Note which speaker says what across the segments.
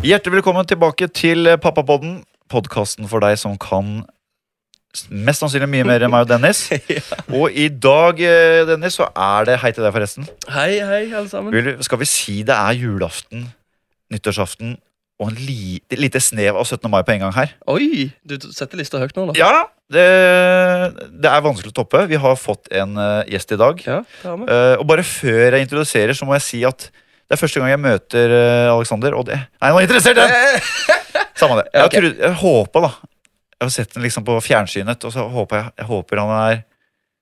Speaker 1: Hjertelig velkommen tilbake til Pappapodden. Podkasten for deg som kan mest sannsynlig mye mer enn meg og Dennis. Og i dag, eh, Dennis, så er det Hei til deg, forresten.
Speaker 2: Hei, hei, alle sammen.
Speaker 1: Vil, skal vi si det er julaften, nyttårsaften og en li, lite snev av 17. mai på en gang her?
Speaker 2: Oi, du setter lista høyt nå, da.
Speaker 1: Ja, det, det er vanskelig å toppe. Vi har fått en uh, gjest i dag.
Speaker 2: Ja, det har vi.
Speaker 1: Uh, og bare før jeg introduserer, så må jeg si at det er første gang jeg møter uh, Alexander, og det Nei, han var interessert, den! Samme det. Jeg,
Speaker 2: okay.
Speaker 1: trodde- jeg håpa, da. Jeg har sett den liksom på fjernsynet, og så håper jeg, jeg håper han er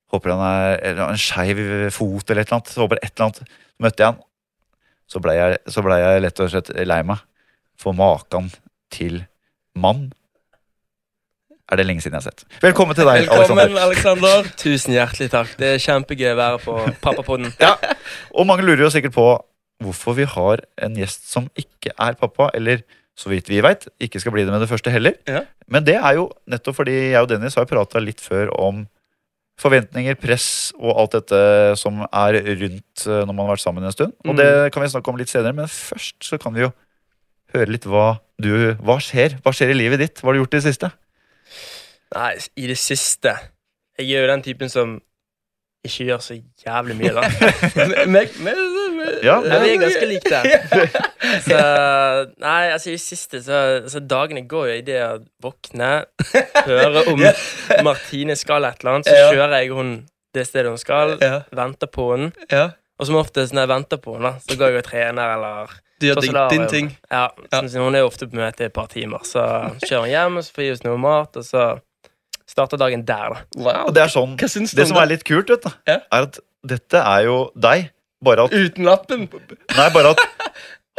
Speaker 1: Håper han er eller en skeiv fot eller et eller annet. Så håper jeg et eller annet. Så møtte jeg han. Så blei jeg, så ble jeg lett og slett lei meg for maken til mann. Er det lenge siden jeg har sett. Velkommen til deg,
Speaker 2: Velkommen,
Speaker 1: Alexander.
Speaker 2: Alexander.
Speaker 3: Tusen hjertelig takk. Det er kjempegøy å være på Pappapodden.
Speaker 1: Og mange lurer jo sikkert på hvorfor vi har en gjest som ikke er pappa, eller så vidt vi veit, ikke skal bli det med det første heller.
Speaker 2: Ja.
Speaker 1: Men det er jo nettopp fordi jeg og Dennis har prata litt før om forventninger, press og alt dette som er rundt eh, når man har vært sammen en stund. Og
Speaker 2: Mm.
Speaker 1: det kan vi snakke om litt senere, men først så kan vi jo høre litt hva du Hva skjer? Hva skjer i livet ditt? Hva har du gjort i det siste?
Speaker 3: Nei, i det siste Jeg er jo den typen som ikke gjør så jævlig mye, da.
Speaker 2: men, men,
Speaker 1: Ja,
Speaker 3: Ja, vi er ganske like der. Så Nei, altså, i det siste så, så dagene går jo i det å våkne, høre om Martine skal et eller annet, så kjører jeg hun det stedet hun skal, venter på henne.
Speaker 2: ja.
Speaker 3: Og som oftest når jeg venter på henne, så går jeg og trener eller
Speaker 2: Du gjør
Speaker 3: Sånn
Speaker 2: din, din ting.
Speaker 3: Ja,
Speaker 2: Ja.
Speaker 3: sånn Hun er jo ofte på møte i et par timer, så kjører hun hjem, og så får vi oss noe mat, og så starter dagen der, da.
Speaker 2: Wow.
Speaker 1: Og det er sånn
Speaker 2: Hva syns du
Speaker 1: Det som er litt kult, vet du,
Speaker 2: Ja.
Speaker 1: er at dette er jo deg, bare at
Speaker 2: Uten lappen?
Speaker 1: Nei, bare at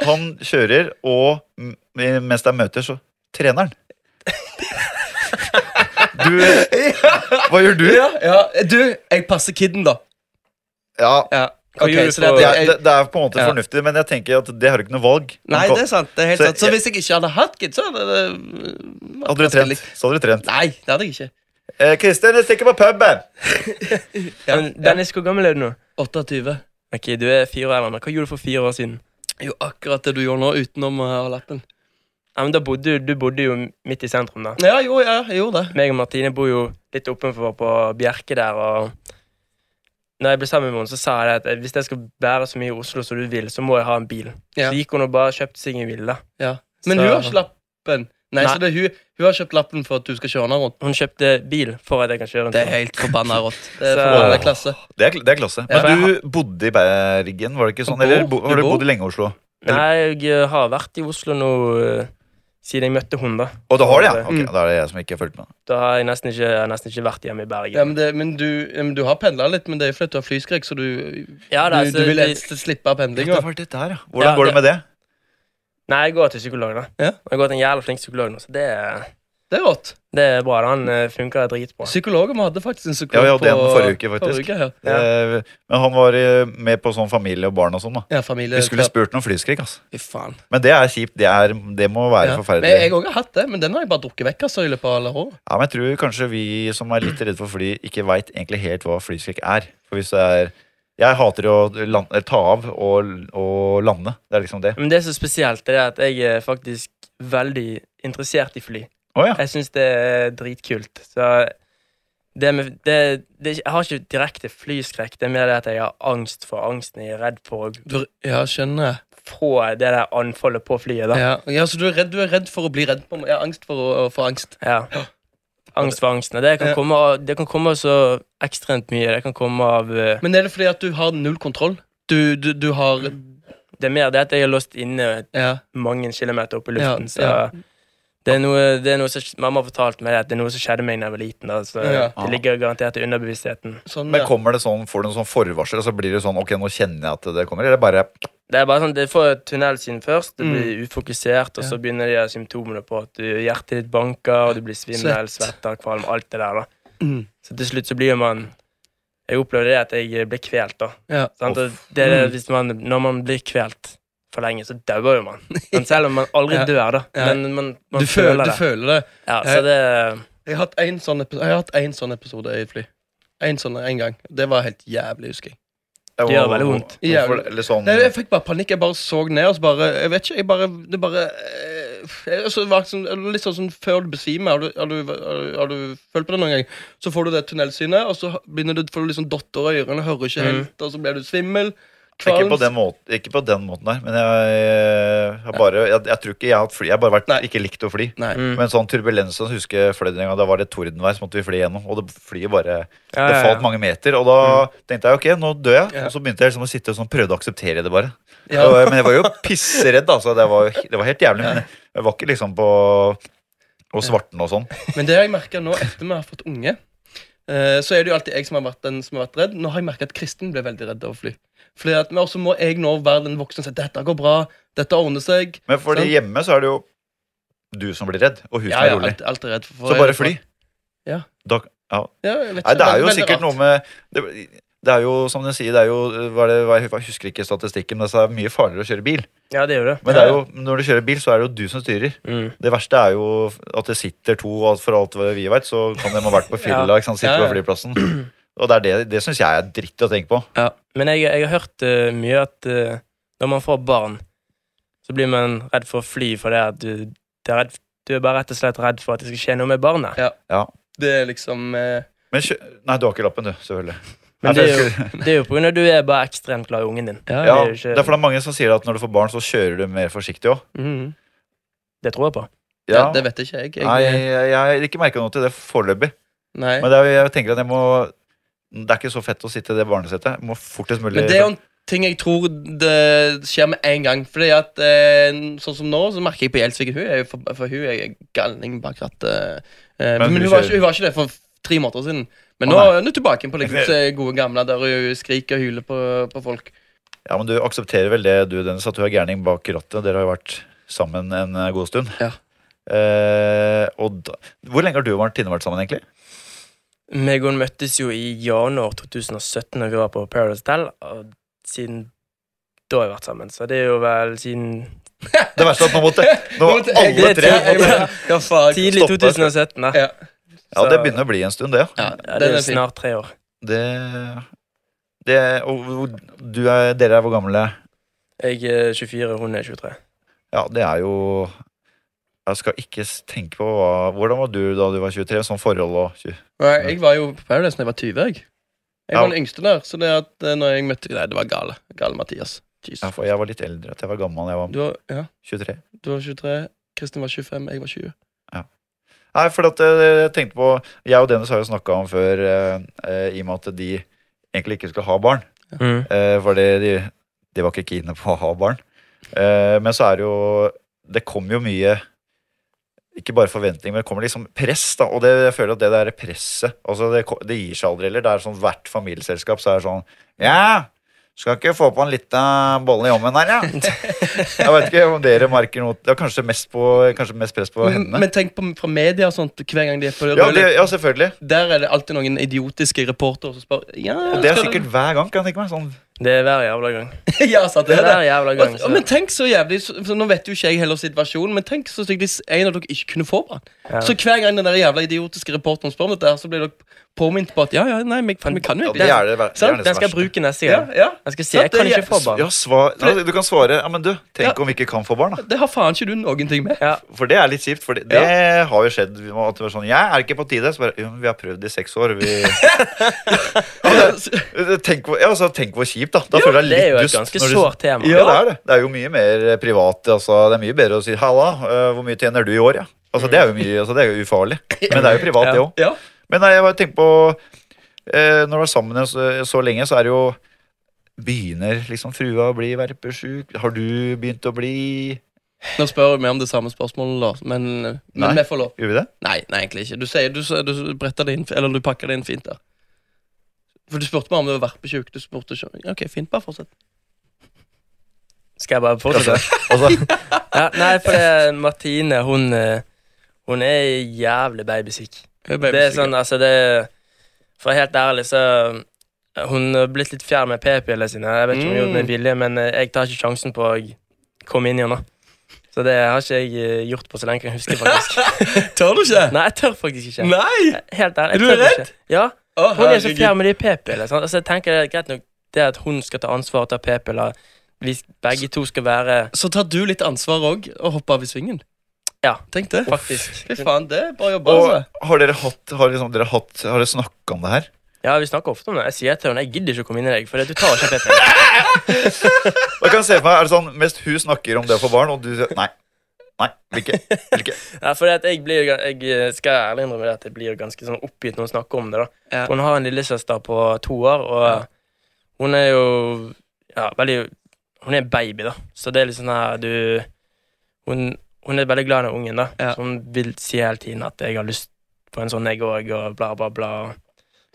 Speaker 1: han kjører, og mens det er møter, så trener han. Du Hva gjør du?
Speaker 2: Ja, ja. Du, jeg passer kidden, da.
Speaker 1: Ja,
Speaker 2: Ja.
Speaker 3: Hva
Speaker 2: Ok,
Speaker 3: gjør du
Speaker 2: så det,
Speaker 1: det,
Speaker 2: er-
Speaker 1: det, er på en måte
Speaker 2: Ja.
Speaker 1: fornuftig, men jeg tenker at det har du ikke noe valg.
Speaker 2: Nei, det er sant. det er helt
Speaker 1: Så
Speaker 2: sant Så hvis jeg ikke hadde hatt kid, så hadde det
Speaker 1: Hadde du trent, så hadde du trent.
Speaker 2: Nei, det hadde jeg ikke.
Speaker 1: Eh, Kristin, jeg stikker på puben!
Speaker 2: Ja,
Speaker 3: Dennis, hvor gammel er du nå?
Speaker 2: 28.
Speaker 3: Ok, Du er fire år eldre. Hva gjorde du for fire år siden?
Speaker 2: Jo, akkurat det du gjorde nå, utenom å ha lappen.
Speaker 3: Ja, men da bodde du, du bodde jo midt i sentrum, da.
Speaker 2: Ja, jo, ja, jeg gjorde det.
Speaker 3: Meg og Martine bor jo litt oppenfor på Bjerke der, og når jeg ble sammen med henne, så sa jeg at hvis jeg skal bære så mye i Oslo som du vil, så må jeg ha en bil.
Speaker 2: Ja.
Speaker 3: Så gikk hun og bare kjøpte seg en bil, da.
Speaker 2: Ja. Men hun har ikke lappen. Nei,
Speaker 3: Nei.
Speaker 2: så det er hun, hun har kjøpt lappen for at du skal kjøre henne rundt.
Speaker 3: Hun kjøpte bil for at jeg kan kjøre henne
Speaker 2: Det er helt forbanna rått. Det er forbanna klasse.
Speaker 1: Det er, det er klasse.
Speaker 2: Ja.
Speaker 1: Men du bodde i Bergen, var det ikke sånn? Eller bo, har du bodd lenge i Oslo?
Speaker 3: Nei, jeg eh, har vært i Oslo nå eh, siden jeg møtte hun, da.
Speaker 1: Og da har du, ja? Ok, da er det jeg som ikke har fulgt med.
Speaker 3: Da har jeg nesten ikke, jeg nesten ikke vært hjemme i Bergen.
Speaker 2: Ja, men, det, men, du, ja, men du har pendla litt, men det er fordi du har flyskrekk, så du,
Speaker 3: Ja,
Speaker 2: du,
Speaker 3: da, du,
Speaker 2: du vil
Speaker 3: det-
Speaker 2: helst slippe pendlinga.
Speaker 1: det var det der, ja. Hvordan
Speaker 3: Ja,
Speaker 1: går det med det?
Speaker 3: Nei, jeg går til psykolog, da.
Speaker 2: Ja.
Speaker 3: Jeg går til en jævla flink psykolog nå, så det, er-
Speaker 2: Det er rått.
Speaker 3: det er bra. Han funka funker dritbra.
Speaker 2: Psykologen vi hadde faktisk en psykolog Ja,
Speaker 1: vi hadde en forrige uke, faktisk.
Speaker 2: Forrige uke, ja.
Speaker 1: Eh, Men han var eh, med på sånn familie og barn og sånn, da.
Speaker 2: ja, familie.
Speaker 1: Vi skulle spurt noen flyskrekk, altså.
Speaker 2: Fy faen.
Speaker 1: Men det er kjipt. Det, er, det må være
Speaker 2: Ja. Men jeg òg har hatt det, men den har jeg bare drukket vekk altså, i løpet av alle år.
Speaker 1: Ja, men jeg tror kanskje vi som er litt redde for fly, ikke veit egentlig helt hva flyskrekk er. For hvis det er Jeg hater å land, ta av og, og lande. Det er liksom det.
Speaker 3: Men det som er spesielt, det er at jeg er faktisk veldig interessert i fly.
Speaker 1: Oh, ja.
Speaker 3: Jeg syns det er dritkult. Så det med, det, det, Jeg har ikke direkte flyskrekk. Det er mer det at jeg har angst for angsten. Jeg er redd for å
Speaker 2: ja, skjønner jeg.
Speaker 3: få det der anfallet på flyet. da
Speaker 2: Ja, ja, så du er, redd, du er redd for å bli redd? På, ja, angst for å, å få angst.
Speaker 3: Ja. Angst for angsten. Det kan, komme av, det kan komme av så ekstremt mye. Det kan komme av eh,
Speaker 2: Men er det fordi at du har null kontroll? Du, du, du har
Speaker 3: Det er mer det at jeg er låst inne
Speaker 2: Ja.
Speaker 3: mange kilometer opp i
Speaker 2: Ja,
Speaker 3: luften. Så
Speaker 2: ja.
Speaker 3: det er noe, det er noe som Mamma har fortalt meg det, at det er noe som skjedde meg da jeg var liten. Da, så
Speaker 2: Ja.
Speaker 3: Det ligger garantert i underbevisstheten.
Speaker 2: Sånn,
Speaker 1: Men
Speaker 2: ja.
Speaker 1: kommer det sånn, får du noen sånn forvarsel, og så blir det sånn Ok, nå kjenner jeg at det kommer? Eller bare
Speaker 3: Det er bare sånn, det får tunnelsyn først, det
Speaker 2: Mm.
Speaker 3: blir ufokusert, og så begynner de symptomene på at du, hjertet ditt banker, og du blir svimmel, svetter, kvalm, alt det der. da
Speaker 2: Mm.
Speaker 3: Så til slutt så blir man Jeg opplevde det at jeg ble kvelt, da.
Speaker 2: ja.
Speaker 1: Sånn,
Speaker 3: det er
Speaker 2: Mm.
Speaker 3: hvis man, når man blir kvelt for lenge, så dauer jo man. Men selv om man aldri dør, da. Men man, man
Speaker 2: Du, føler,
Speaker 3: føler
Speaker 2: du
Speaker 3: det.
Speaker 2: føler det.
Speaker 3: Ja, så det
Speaker 2: Jeg har hatt en sånn, sånn episode i fly. En sånn en gang. Det var helt jævlig, husker jeg.
Speaker 3: Det gjør veldig vondt.
Speaker 1: Ja. eller sånn
Speaker 2: Nei, jeg fikk bare panikk. Jeg bare så ned og så bare Jeg vet ikke, jeg bare Det bare eh, jeg, så var sånn, Litt sånn som før du besvimer. Har du, har, du, har, du, har du følt på det noen gang? Så får du det tunnelsynet, og så begynner du, får du liksom dotter i ørene, hører ikke
Speaker 3: Mm.
Speaker 2: helt, og så blir du svimmel.
Speaker 1: Ikke, på den måten, ikke på den måten der, men jeg, har bare Jeg, jeg tror ikke jeg har hatt fly. Jeg har bare vært,
Speaker 2: Nei.
Speaker 1: ikke likt å fly.
Speaker 2: Nei.
Speaker 3: Mm.
Speaker 1: Men sånn turbulens så husker jeg fløy en gang, da var det tordenvær, så måtte vi fly gjennom. Og det flyet bare
Speaker 3: Ja,
Speaker 1: Det
Speaker 3: ja,
Speaker 1: falt mange meter, og da tenkte jeg ok, nå dør jeg.
Speaker 2: Ja.
Speaker 1: Og så begynte jeg liksom å sitte og sånn, prøvde å akseptere det bare.
Speaker 2: Ja.
Speaker 1: Og, men jeg var jo pisseredd, altså. Det var, det var helt jævlig. Men jeg var ikke liksom på og svarten og sånn.
Speaker 2: Men det har jeg merker nå etter vi har fått unge, eh, så er det jo alltid jeg som har vært den som har vært redd. Nå har jeg merka at Kristin ble veldig redd av å fly. Fordi at, men også må jeg nå være den voksne og si dette går bra, dette ordner seg.
Speaker 1: Men fordi
Speaker 2: sånn.
Speaker 1: hjemme så er det jo du som blir redd, og hun som
Speaker 2: Ja,
Speaker 1: er
Speaker 2: ja,
Speaker 1: rolig.
Speaker 2: alt, alt er redd for.
Speaker 1: Så bare fly.
Speaker 2: Ja.
Speaker 1: Da, ja.
Speaker 2: Ja, ikke,
Speaker 1: Nei, det er jo sikkert
Speaker 2: rart.
Speaker 1: noe med det, det er jo, som du sier, det er jo hva er det, hva- Jeg husker ikke statistikken, men det er mye farligere å kjøre bil.
Speaker 3: ja, det gjør det.
Speaker 1: Men det er jo, når du kjører bil, så er det jo du som styrer.
Speaker 3: Mm.
Speaker 1: Det verste er jo at det sitter to, og for alt vi vet, så kan de ha vært på fylla.
Speaker 3: Ja.
Speaker 1: ikke sant, sitte
Speaker 2: Ja, ja.
Speaker 1: på flyplassen. Og det er det, det syns jeg er dritt å tenke på.
Speaker 3: Men jeg, jeg har hørt uh, mye at uh, når man får barn, så blir man redd for å fly fordi at du, det er redd, du er bare rett og slett redd for at det skal skje noe med barnet. Ja.
Speaker 2: Det er liksom uh...
Speaker 1: Men Nei, du har ikke lappen, du. Selvfølgelig.
Speaker 3: Men det er jo, det er jo på grunn av at du er bare ekstremt glad i ungen din.
Speaker 2: Ja,
Speaker 1: ja,
Speaker 3: det er ikke-
Speaker 1: det er for det er mange som sier at når du får barn, så kjører du mer forsiktig òg.
Speaker 2: mhm.
Speaker 3: Det tror jeg på.
Speaker 1: Ja.
Speaker 2: det, det vet ikke jeg. jeg
Speaker 1: Nei, jeg, jeg har ikke merka noe til det foreløpig. Men det er, jeg tenker at jeg må Det er ikke så fett å sitte i det barnesettet. Må fortest mulig
Speaker 2: Men det er jo en ting jeg tror det skjer med en gang. Fordi at eh, Sånn som nå, så merker jeg på Gjelsvik hun er jo for, for hun er galning bak rattet. Eh,
Speaker 1: Men
Speaker 2: men
Speaker 1: hun
Speaker 2: hun var, ikke, hun var ikke det for tre måneder siden. Men
Speaker 1: Å,
Speaker 2: nå er hun tilbake på liksom, gode gamle der hun skriker og hyler på, på folk.
Speaker 1: Ja, men du aksepterer vel det, du, Dennis, at du er gærning bak rattet. Dere har jo vært sammen en eh, god stund.
Speaker 2: Ja.
Speaker 1: Eh, og da, hvor lenge har du og Martine vært sammen, egentlig?
Speaker 3: Meg og hun møttes jo i januar 2017 når vi var på Paradise Hotel, og siden da har vi vært sammen. Så det er jo vel siden
Speaker 1: Det verste er at nå måtte, nå
Speaker 2: var
Speaker 1: alle tre
Speaker 3: tidlig 2017. da.
Speaker 2: Ja.
Speaker 1: Ja, det begynner å bli en stund, det. ja.
Speaker 2: Ja,
Speaker 3: det er
Speaker 2: er
Speaker 3: jo snart tre år.
Speaker 1: Det, det Og du er, dere er hvor gamle?
Speaker 3: Jeg er 24, hun er 23.
Speaker 1: Ja, det er jo Jeg skal ikke tenke på hva Hvordan var du da du var 23? Sånn forhold og tju-
Speaker 2: Nei, jeg var jo på Paradise da jeg var 20. Jeg, jeg
Speaker 1: Ja.
Speaker 2: var den yngste der. Så det at eh, når jeg møtte Nei, det var gale. Gale Mathias. Jesus.
Speaker 1: ja, for Jeg var litt eldre. At jeg var gammel. Jeg var
Speaker 2: Du, var, ja,
Speaker 1: 23.
Speaker 2: du var 23, Kristin var 25, jeg var 20.
Speaker 1: Nei, for at eh, jeg tenkte på Jeg og Dennis har jo snakka om før, eh, eh, i og med at de egentlig ikke skulle ha barn.
Speaker 3: Mm.
Speaker 1: Eh, for de, de var ikke keene på å ha barn. Eh, men så er det jo Det kom jo mye Ikke bare forventninger, men det kommer liksom press. da Og det, jeg føler at det der presset altså det, det gir seg aldri heller. Det er sånn Hvert familieselskap så er det sånn Ja, skal ikke få på en liten bolle i ommen her, ja? Jeg vet ikke om dere merker noe Det er kanskje mest, på, kanskje mest press på
Speaker 2: Men, men tenk på fra media og sånt hver gang de er på
Speaker 1: Ja, det, ja, selvfølgelig.
Speaker 2: Der er det alltid noen idiotiske reportere som spør Ja,
Speaker 1: Og det er sikkert hver gang, kan jeg tenke meg. Sånn.
Speaker 3: Det er hver jævla gang.
Speaker 2: Ja, sant,
Speaker 3: Det
Speaker 2: det
Speaker 3: er
Speaker 2: det.
Speaker 3: jævla gang.
Speaker 2: Og,
Speaker 3: og,
Speaker 2: men tenk så jævlig så, Nå vet jo ikke jeg heller situasjonen, men tenk så stygt hvis en av dere ikke kunne få barn.
Speaker 3: Ja.
Speaker 2: Så hver gang den der jævla idiotiske reporteren spør om dette, så blir dere påminnet på at ja, ja, nei, vi, vi kan jo
Speaker 1: Ja, det er det, det, er det
Speaker 3: Den skal jeg bruke neste gang.
Speaker 2: ja.
Speaker 3: Jeg skal si jeg kan ikke få barn.
Speaker 1: Ja, svar, ja, du kan svare Ja, men du, tenk
Speaker 2: Ja.
Speaker 1: om vi ikke kan få barn, da.
Speaker 2: Det har faen ikke du noen ting med.
Speaker 3: Ja.
Speaker 1: For det er litt kjipt. For det, det har jo skjedd. At det var sånn, Jeg er ikke på tide. Så bare, jo, vi har prøvd i seks år. Vi, tenk, hvor, altså, tenk hvor kjipt, da. Da føler jeg
Speaker 3: Det er jo et ganske sårt tema.
Speaker 1: Ja, det er det. Det er jo mye mer privat. Altså, det er mye bedre å si 'halla, eh, hvor mye tjener du i år', ja. Altså, det er jo mye, altså, det er jo ufarlig. Men det er jo privat,
Speaker 3: Ja.
Speaker 1: det òg.
Speaker 2: Ja.
Speaker 1: Men nei, jeg bare tenker på eh, Når du er sammen så, så lenge, så er det jo Begynner liksom frua å bli verpesjuk? Har du begynt å bli
Speaker 2: Nå spør vi om det samme spørsmålet, da, men, men
Speaker 1: Nei.
Speaker 2: vi får lov.
Speaker 1: Gjør vi det?
Speaker 2: Nei, nei, egentlig ikke. Du sier du, du det inn, eller du pakker det inn fint der. For du spurte meg om det var verpesjuk. Du spurte ikke. Ok, fint, bare fortsett.
Speaker 3: Skal jeg bare fortsette? Ja, nei, for det, Martine, hun, eh, hun er jævlig babysyk. Det er sånn, altså det For helt ærlig, så eh, Hun har blitt litt fjern med p-pillene sine. Jeg vet ikke om hun gjort det med
Speaker 2: Mm.
Speaker 3: vilje, men eh, jeg tar ikke sjansen på å komme inn igjen henne. Så det har ikke jeg gjort på så lenge jeg husker, faktisk.
Speaker 2: Tør du ikke?
Speaker 3: Nei, jeg tør faktisk ikke.
Speaker 2: Nei!
Speaker 3: Helt ærlig.
Speaker 2: Er du
Speaker 3: jeg
Speaker 2: redd?
Speaker 3: Ikke. Ja,
Speaker 2: Å,
Speaker 3: Hun er så fjern med de p-pillene. Altså, jeg tenker det er greit nok det at hun skal ta ansvar og ta p-piller. Vi begge to skal være
Speaker 2: Så tar du litt ansvar òg, og hopper av i svingen.
Speaker 3: Ja,
Speaker 2: Tenk det.
Speaker 3: faktisk.
Speaker 2: Fy faen, det er bra jobba.
Speaker 1: Og
Speaker 2: Altså.
Speaker 1: har dere hatt Har, liksom, dere hatt, har dere snakka om det her?
Speaker 3: Ja, vi snakker ofte om det. Jeg sier til henne jeg gidder ikke å komme inn i deg, for du tar ikke p-piller.
Speaker 1: Jeg kan se for meg, er det sånn Mest hun snakker om det å få barn, og du sier nei. Nei, vil ikke. Vil ikke.
Speaker 3: Ja, for at jeg blir Jeg eh, skal ærlig innrømme det at jeg blir ganske sånn oppgitt når hun snakker om det. da
Speaker 2: Ja.
Speaker 3: Hun har en lillesøster på to år, og
Speaker 2: Ja.
Speaker 3: hun er jo Ja, veldig Hun er baby, da, så det er litt sånn her du Hun, hun er veldig glad i den ungen, da,
Speaker 2: Ja.
Speaker 3: så hun vil si hele tiden at jeg har lyst på en sånn, jeg òg, og bla, bla, bla.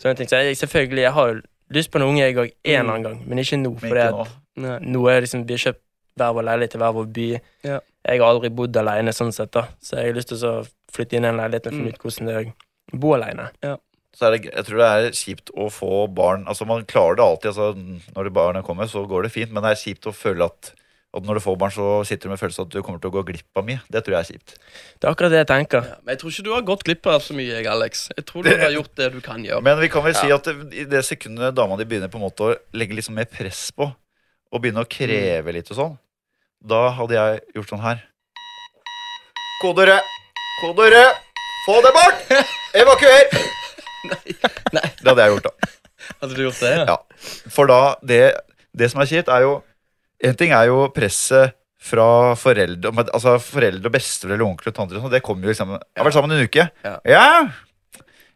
Speaker 3: Sånne ting. Så jeg, selvfølgelig, jeg har jo lyst på en unge, jeg òg, en eller annen gang, men ikke nå. For.
Speaker 1: Nå
Speaker 3: er liksom, vi har kjøpt hver vår leilighet i hver vår by.
Speaker 2: Ja.
Speaker 3: Jeg har aldri bodd alene, sånn sett, da. Så jeg har lyst til å flytte inn i en leilighet og finne
Speaker 2: Mm.
Speaker 3: ut hvordan det er å bo alene.
Speaker 1: Så er det, jeg tror det er kjipt å få barn Altså Man klarer det alltid. Altså, når barna kommer, så går det fint. Men det er kjipt å føle at, at når du får barn, så sitter du med følelsen at du kommer til å gå glipp av mye. Det tror jeg er kjipt.
Speaker 3: Det er akkurat det jeg tenker.
Speaker 2: Ja, men jeg tror ikke du har gått glipp av så mye, jeg, Alex. Jeg tror du har gjort det du kan gjøre.
Speaker 1: Men vi kan vel si at i det sekundet dama di begynner på en måte å legge litt sånn mer press på, og begynne å kreve litt og sånn, da hadde jeg gjort sånn her. Kode rød! Kode rød! Få det bort! Evakuer!
Speaker 2: Nei.
Speaker 1: Det hadde jeg gjort, da.
Speaker 2: Hadde du gjort det?
Speaker 1: Ja. For da, det, det som er kjipt, er jo En ting er jo presset fra foreldre Altså foreldre, besteforeldre, eller onkler og tanter. sånn, Det kommer jo liksom Jeg har vært sammen en uke.
Speaker 2: Ja.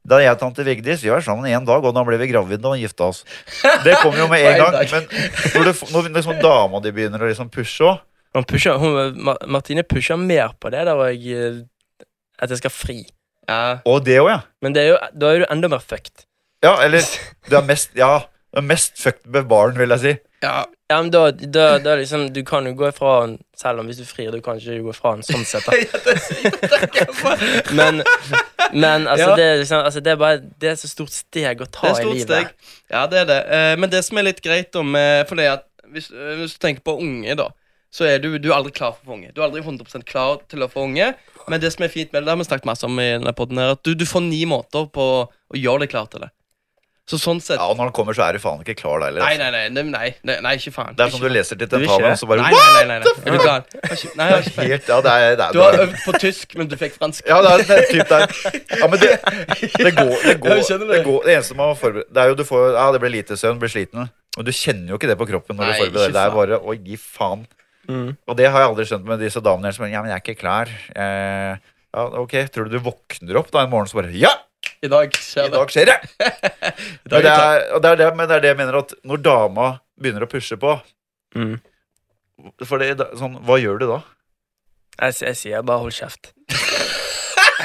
Speaker 1: Da jeg og tante Vigdis vi var sammen en dag, og da ble vi gravide og gifta oss. Det kommer jo med en gang. Men når, du, når liksom dama di begynner å liksom pushe òg
Speaker 3: pusher, hun, Martine pusher mer på det der jeg, eh, at jeg skal fri.
Speaker 2: Ja.
Speaker 1: Og det òg, ja.
Speaker 3: Men det er jo, da er du enda mer fucked.
Speaker 1: Ja, eller du er mest Ja, du er mest fucked med barn, vil jeg si.
Speaker 2: ja.
Speaker 3: Ja, men da, da, da liksom, Du kan jo gå ifra han selv om hvis du frir. Du kan ikke gå ifra han sånn sett. Men, men altså,
Speaker 2: Ja.
Speaker 3: det, liksom, altså, det er bare Det er så stort steg å
Speaker 2: Det
Speaker 3: ta
Speaker 2: er
Speaker 3: i livet.
Speaker 2: steg. Ja, det er det. Eh, men det som er litt greit om For det at hvis, eh, hvis du tenker på unge, da, så er du, du er aldri klar for å få unge. Du er aldri 100 klar til å få unge. Men det som er fint med det, det har vi snakket masse om i denne podden her, at du, du får ni måter på å gjøre deg klar til det. Så sånn sett
Speaker 1: Ja, og når han kommer, så er du faen ikke klar da heller.
Speaker 2: Nei, nei, nei, nei, nei, nei, ikke faen.
Speaker 1: Det er som du leser til tentamen,
Speaker 3: og
Speaker 1: så bare What?
Speaker 2: nei, nei, nei, nei. Nei.
Speaker 1: Helt, ja, det er, det er,
Speaker 2: Du har øvd på tysk, men du fikk fransk.
Speaker 1: Ja, det er det er typ der. Ja, men det, det går, det går, det
Speaker 2: det.
Speaker 1: går Det eneste man må forberede Det er jo du får Ja, det blir lite søvn, blir sliten. Men du kjenner jo ikke det på kroppen når du forbereder.
Speaker 2: deg.
Speaker 1: Det er bare å gi faen.
Speaker 3: Mm.
Speaker 1: Og det har jeg aldri skjønt med disse damene som Ja, men jeg er ikke klar. Eh, ja, ok. Tror du du våkner opp da en morgen så bare Ja!
Speaker 2: I dag skjer det.
Speaker 1: dag skjer det!
Speaker 2: I dag
Speaker 1: det
Speaker 2: er
Speaker 1: og det er det, men det er det jeg mener at når dama begynner å pushe på
Speaker 3: Mm.
Speaker 1: For det, sånn, hva gjør du da?
Speaker 3: Jeg, jeg sier bare hold kjeft.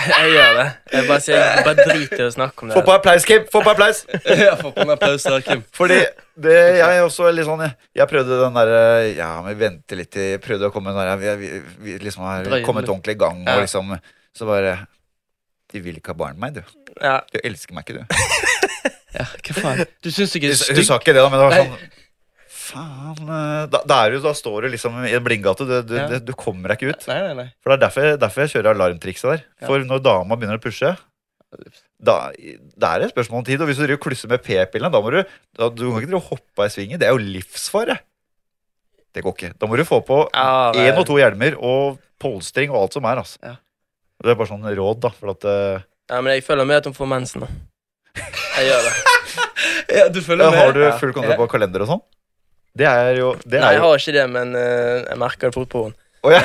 Speaker 3: Jeg gjør det. Jeg bare sier bare driter i å snakke om det.
Speaker 1: Få på applaus, Kim! Få på applaus!
Speaker 2: Ja, Få på en applaus der, Kim.
Speaker 1: Fordi det, jeg er også litt sånn Jeg, jeg prøvde den derre Ja, vi venter litt til Prøvde å komme den der Vi, vi, vi liksom har
Speaker 2: Drøye
Speaker 1: kommet ordentlig i gang, og liksom Så bare De vil ikke ha barn med meg, du.
Speaker 3: Ja,
Speaker 1: Du elsker meg ikke, du.
Speaker 2: Ja, hva faen? Du syns ikke det er
Speaker 1: hun sa ikke det, da, men det var
Speaker 2: Nei.
Speaker 1: Faen eh, da, er du, da står du liksom i en blindgate. Du, du,
Speaker 2: Ja.
Speaker 1: du, kommer deg ikke ut.
Speaker 2: Nei, nei, nei.
Speaker 1: For Det er derfor, derfor jeg kjører alarmtrikset der.
Speaker 2: Ja.
Speaker 1: For når dama begynner å pushe, da, det er et spørsmål om tid. Og hvis du driver klusser med p-pillene, da må du da, Du kan ikke drive og hoppe av i svingen. Det er jo livsfare. Det går ikke. Da må du få på
Speaker 3: ja
Speaker 1: og to hjelmer og polstring og alt som er. Altså.
Speaker 2: Ja.
Speaker 1: Det er bare sånn råd, da. For at uh...
Speaker 3: ja, men jeg føler med at hun får mensen. da. Jeg gjør det.
Speaker 2: Ja, du følger med?
Speaker 1: Har du full kontroll på kalender og sånn? Det er jo det
Speaker 3: Nei,
Speaker 1: er
Speaker 3: jeg
Speaker 1: jo,
Speaker 3: har ikke det, men eh, jeg merker det fort på henne.
Speaker 1: Å, ja.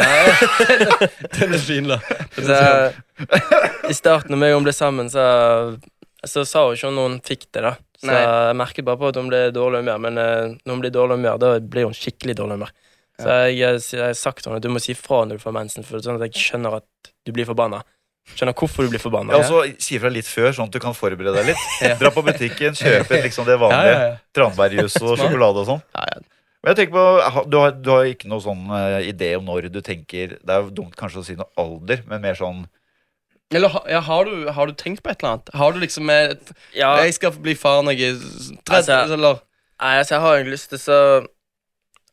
Speaker 2: Den er fin, da. Den er.
Speaker 3: Så, I starten når vi og hun ble sammen, så, så sa hun ikke når hun fikk det. da Så
Speaker 2: Nei.
Speaker 3: jeg merket bare på at hun ble i dårlig humør. Men eh, når hun blir i dårlig humør, da blir hun skikkelig dårlig humør. Så jeg, jeg, jeg har sagt til henne at du må si fra når du får mensen, for sånn at jeg skjønner at du blir forbanna. Skjønner hvorfor du blir forbanna.
Speaker 1: Ja, og så Si fra litt før, sånn at du kan forberede deg litt.
Speaker 2: Ja.
Speaker 1: Dra på butikken, kjøpe liksom det vanlige.
Speaker 2: ja, ja.
Speaker 1: Tranbærjus og sjokolade og sånn.
Speaker 2: ja, ja.
Speaker 1: Men jeg tenker på, du har, du har ikke noen sånn uh, idé om når du tenker Det er jo dumt kanskje å si noe alder, men mer sånn
Speaker 2: Eller ja, har, du, har du tenkt på et eller annet? Har du liksom et,
Speaker 3: Ja,
Speaker 2: Jeg skal bli far når jeg er 30,
Speaker 3: Altså,
Speaker 2: eller
Speaker 3: Nei, altså, jeg har egentlig lyst til så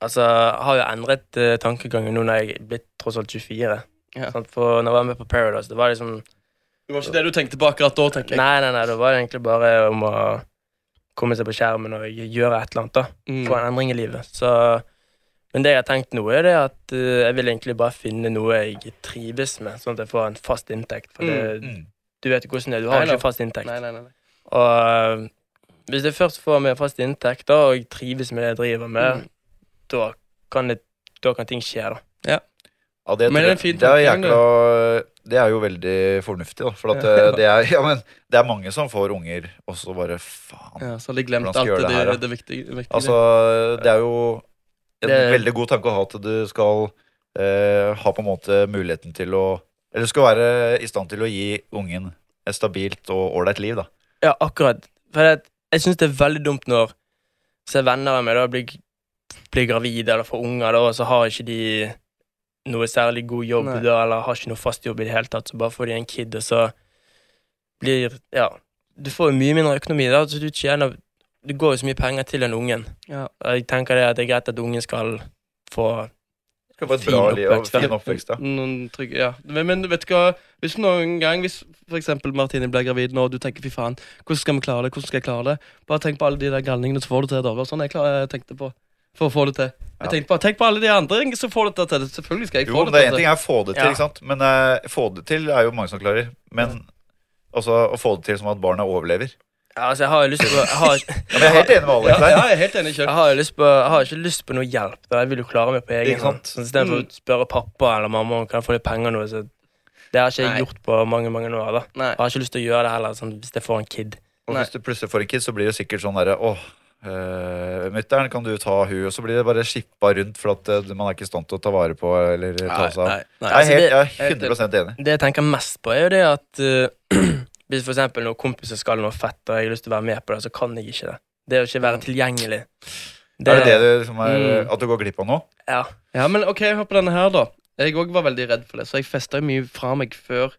Speaker 3: Altså, jeg har jo endret uh, tankegangen nå når jeg er blitt tross alt 24.
Speaker 2: Ja.
Speaker 3: Sant? For når jeg var med på Paradise, det var liksom
Speaker 2: Det var ikke det du tenkte på akkurat da, tenker jeg.
Speaker 3: Nei, nei, nei, det var egentlig bare om å komme seg på skjermen og gjøre et eller annet. da
Speaker 2: Mm.
Speaker 3: Få en endring i livet. Så, men det jeg har tenkt nå, er det at uh, jeg vil egentlig bare finne noe jeg trives med, sånn at jeg får en fast inntekt. For det,
Speaker 1: Mm.
Speaker 3: du vet jo hvordan det er, du har
Speaker 2: Nei, nei.
Speaker 3: ikke fast inntekt.
Speaker 2: Nei, nei, nei. nei.
Speaker 3: Og eh, hvis jeg først får meg fast inntekt, da, og jeg trives med det jeg driver med,
Speaker 2: Mm.
Speaker 3: da, kan det, da kan ting skje, da.
Speaker 1: Ja, det,
Speaker 2: Men det er
Speaker 1: jeg- det er jækla Det er jo veldig fornuftig, da. For at eh, det er Ja, men det er mange som får unger, og så bare faen.
Speaker 2: Ja, så har de glemt alt det,
Speaker 1: her,
Speaker 2: det, viktige. viktige.
Speaker 1: Altså, det er jo en veldig god tanke å ha at du skal eh, ha på en måte muligheten til å Eller skal være i stand til å gi ungen et stabilt og ålreit liv, da.
Speaker 3: Ja, akkurat. For jeg, jeg syns det er veldig dumt når ser venner av meg da blir, blir gravide eller får unger, da, og så har ikke de noe særlig god jobb
Speaker 2: Nei.
Speaker 3: da, eller har ikke noe fast jobb i det hele tatt, så bare får de en kid, og så blir Ja. Du får jo mye mindre økonomi, da, så du tjener Det går jo så mye penger til den ungen.
Speaker 2: Ja.
Speaker 3: Jeg tenker det at det er greit at ungen skal få
Speaker 1: Skal få et
Speaker 3: Fin
Speaker 1: bra liv og fin oppvekst, da.
Speaker 2: Noen trygge, ja. Men, men vet du hva, hvis noen gang Hvis eksempel Martine blir gravid nå, og du tenker fy faen, hvordan skal vi klare det? Hvordan skal jeg klare det? Bare tenk på alle de der galningene som får det til. Da. Det sånn jeg, klar, jeg tenkte på for å få det til. Jeg tenkte bare, Tenk på alle de andre som får det til. Selvfølgelig skal jeg
Speaker 1: Jo,
Speaker 2: få det
Speaker 1: det er en ting er å få det til, ikke sant? Men uh, få det til er jo mange som klarer. Men også å få det til som at barna overlever.
Speaker 3: Ja, altså, jeg har jo lyst på Jeg har,
Speaker 1: Ja, men jeg er helt enig med Alex
Speaker 2: der.
Speaker 1: ja,
Speaker 2: jeg er helt enig.
Speaker 3: jeg har, jo lyst på, jeg har ikke lyst på noe hjelp. Da. Jeg vil jo klare meg på egen hånd.
Speaker 1: sant?
Speaker 3: Så Istedenfor
Speaker 2: Mm.
Speaker 3: å spørre pappa eller mamma om kan jeg få litt penger nå. Så det har ikke jeg
Speaker 2: Nei.
Speaker 3: gjort på mange mange år. da
Speaker 2: Nei.
Speaker 3: Jeg har ikke lyst til å gjøre det heller sånn, hvis jeg får en kid.
Speaker 1: Og
Speaker 2: Nei.
Speaker 1: hvis du plutselig får en kid, så blir det sikkert sånn derre Åh, uh, mutter'n, kan du ta hun? Og så blir det bare skippa rundt, for at uh, man er ikke i stand til å ta vare på eller ta seg av.
Speaker 2: Nei, nei.
Speaker 1: Jeg er, helt, jeg
Speaker 3: Altså,
Speaker 1: er 100% enig.
Speaker 3: Det jeg tenker mest på, er jo det at uh, hvis for eksempel noen kompiser skal noe fett, og jeg har lyst til å være med på det, så kan jeg ikke det. Det å ikke være tilgjengelig.
Speaker 1: er det det du liksom er,
Speaker 2: Mm.
Speaker 1: at du går glipp av nå?
Speaker 3: Ja.
Speaker 2: Ja, men ok, hør på denne her, da. Jeg òg var veldig redd for det, så jeg festa mye fra meg før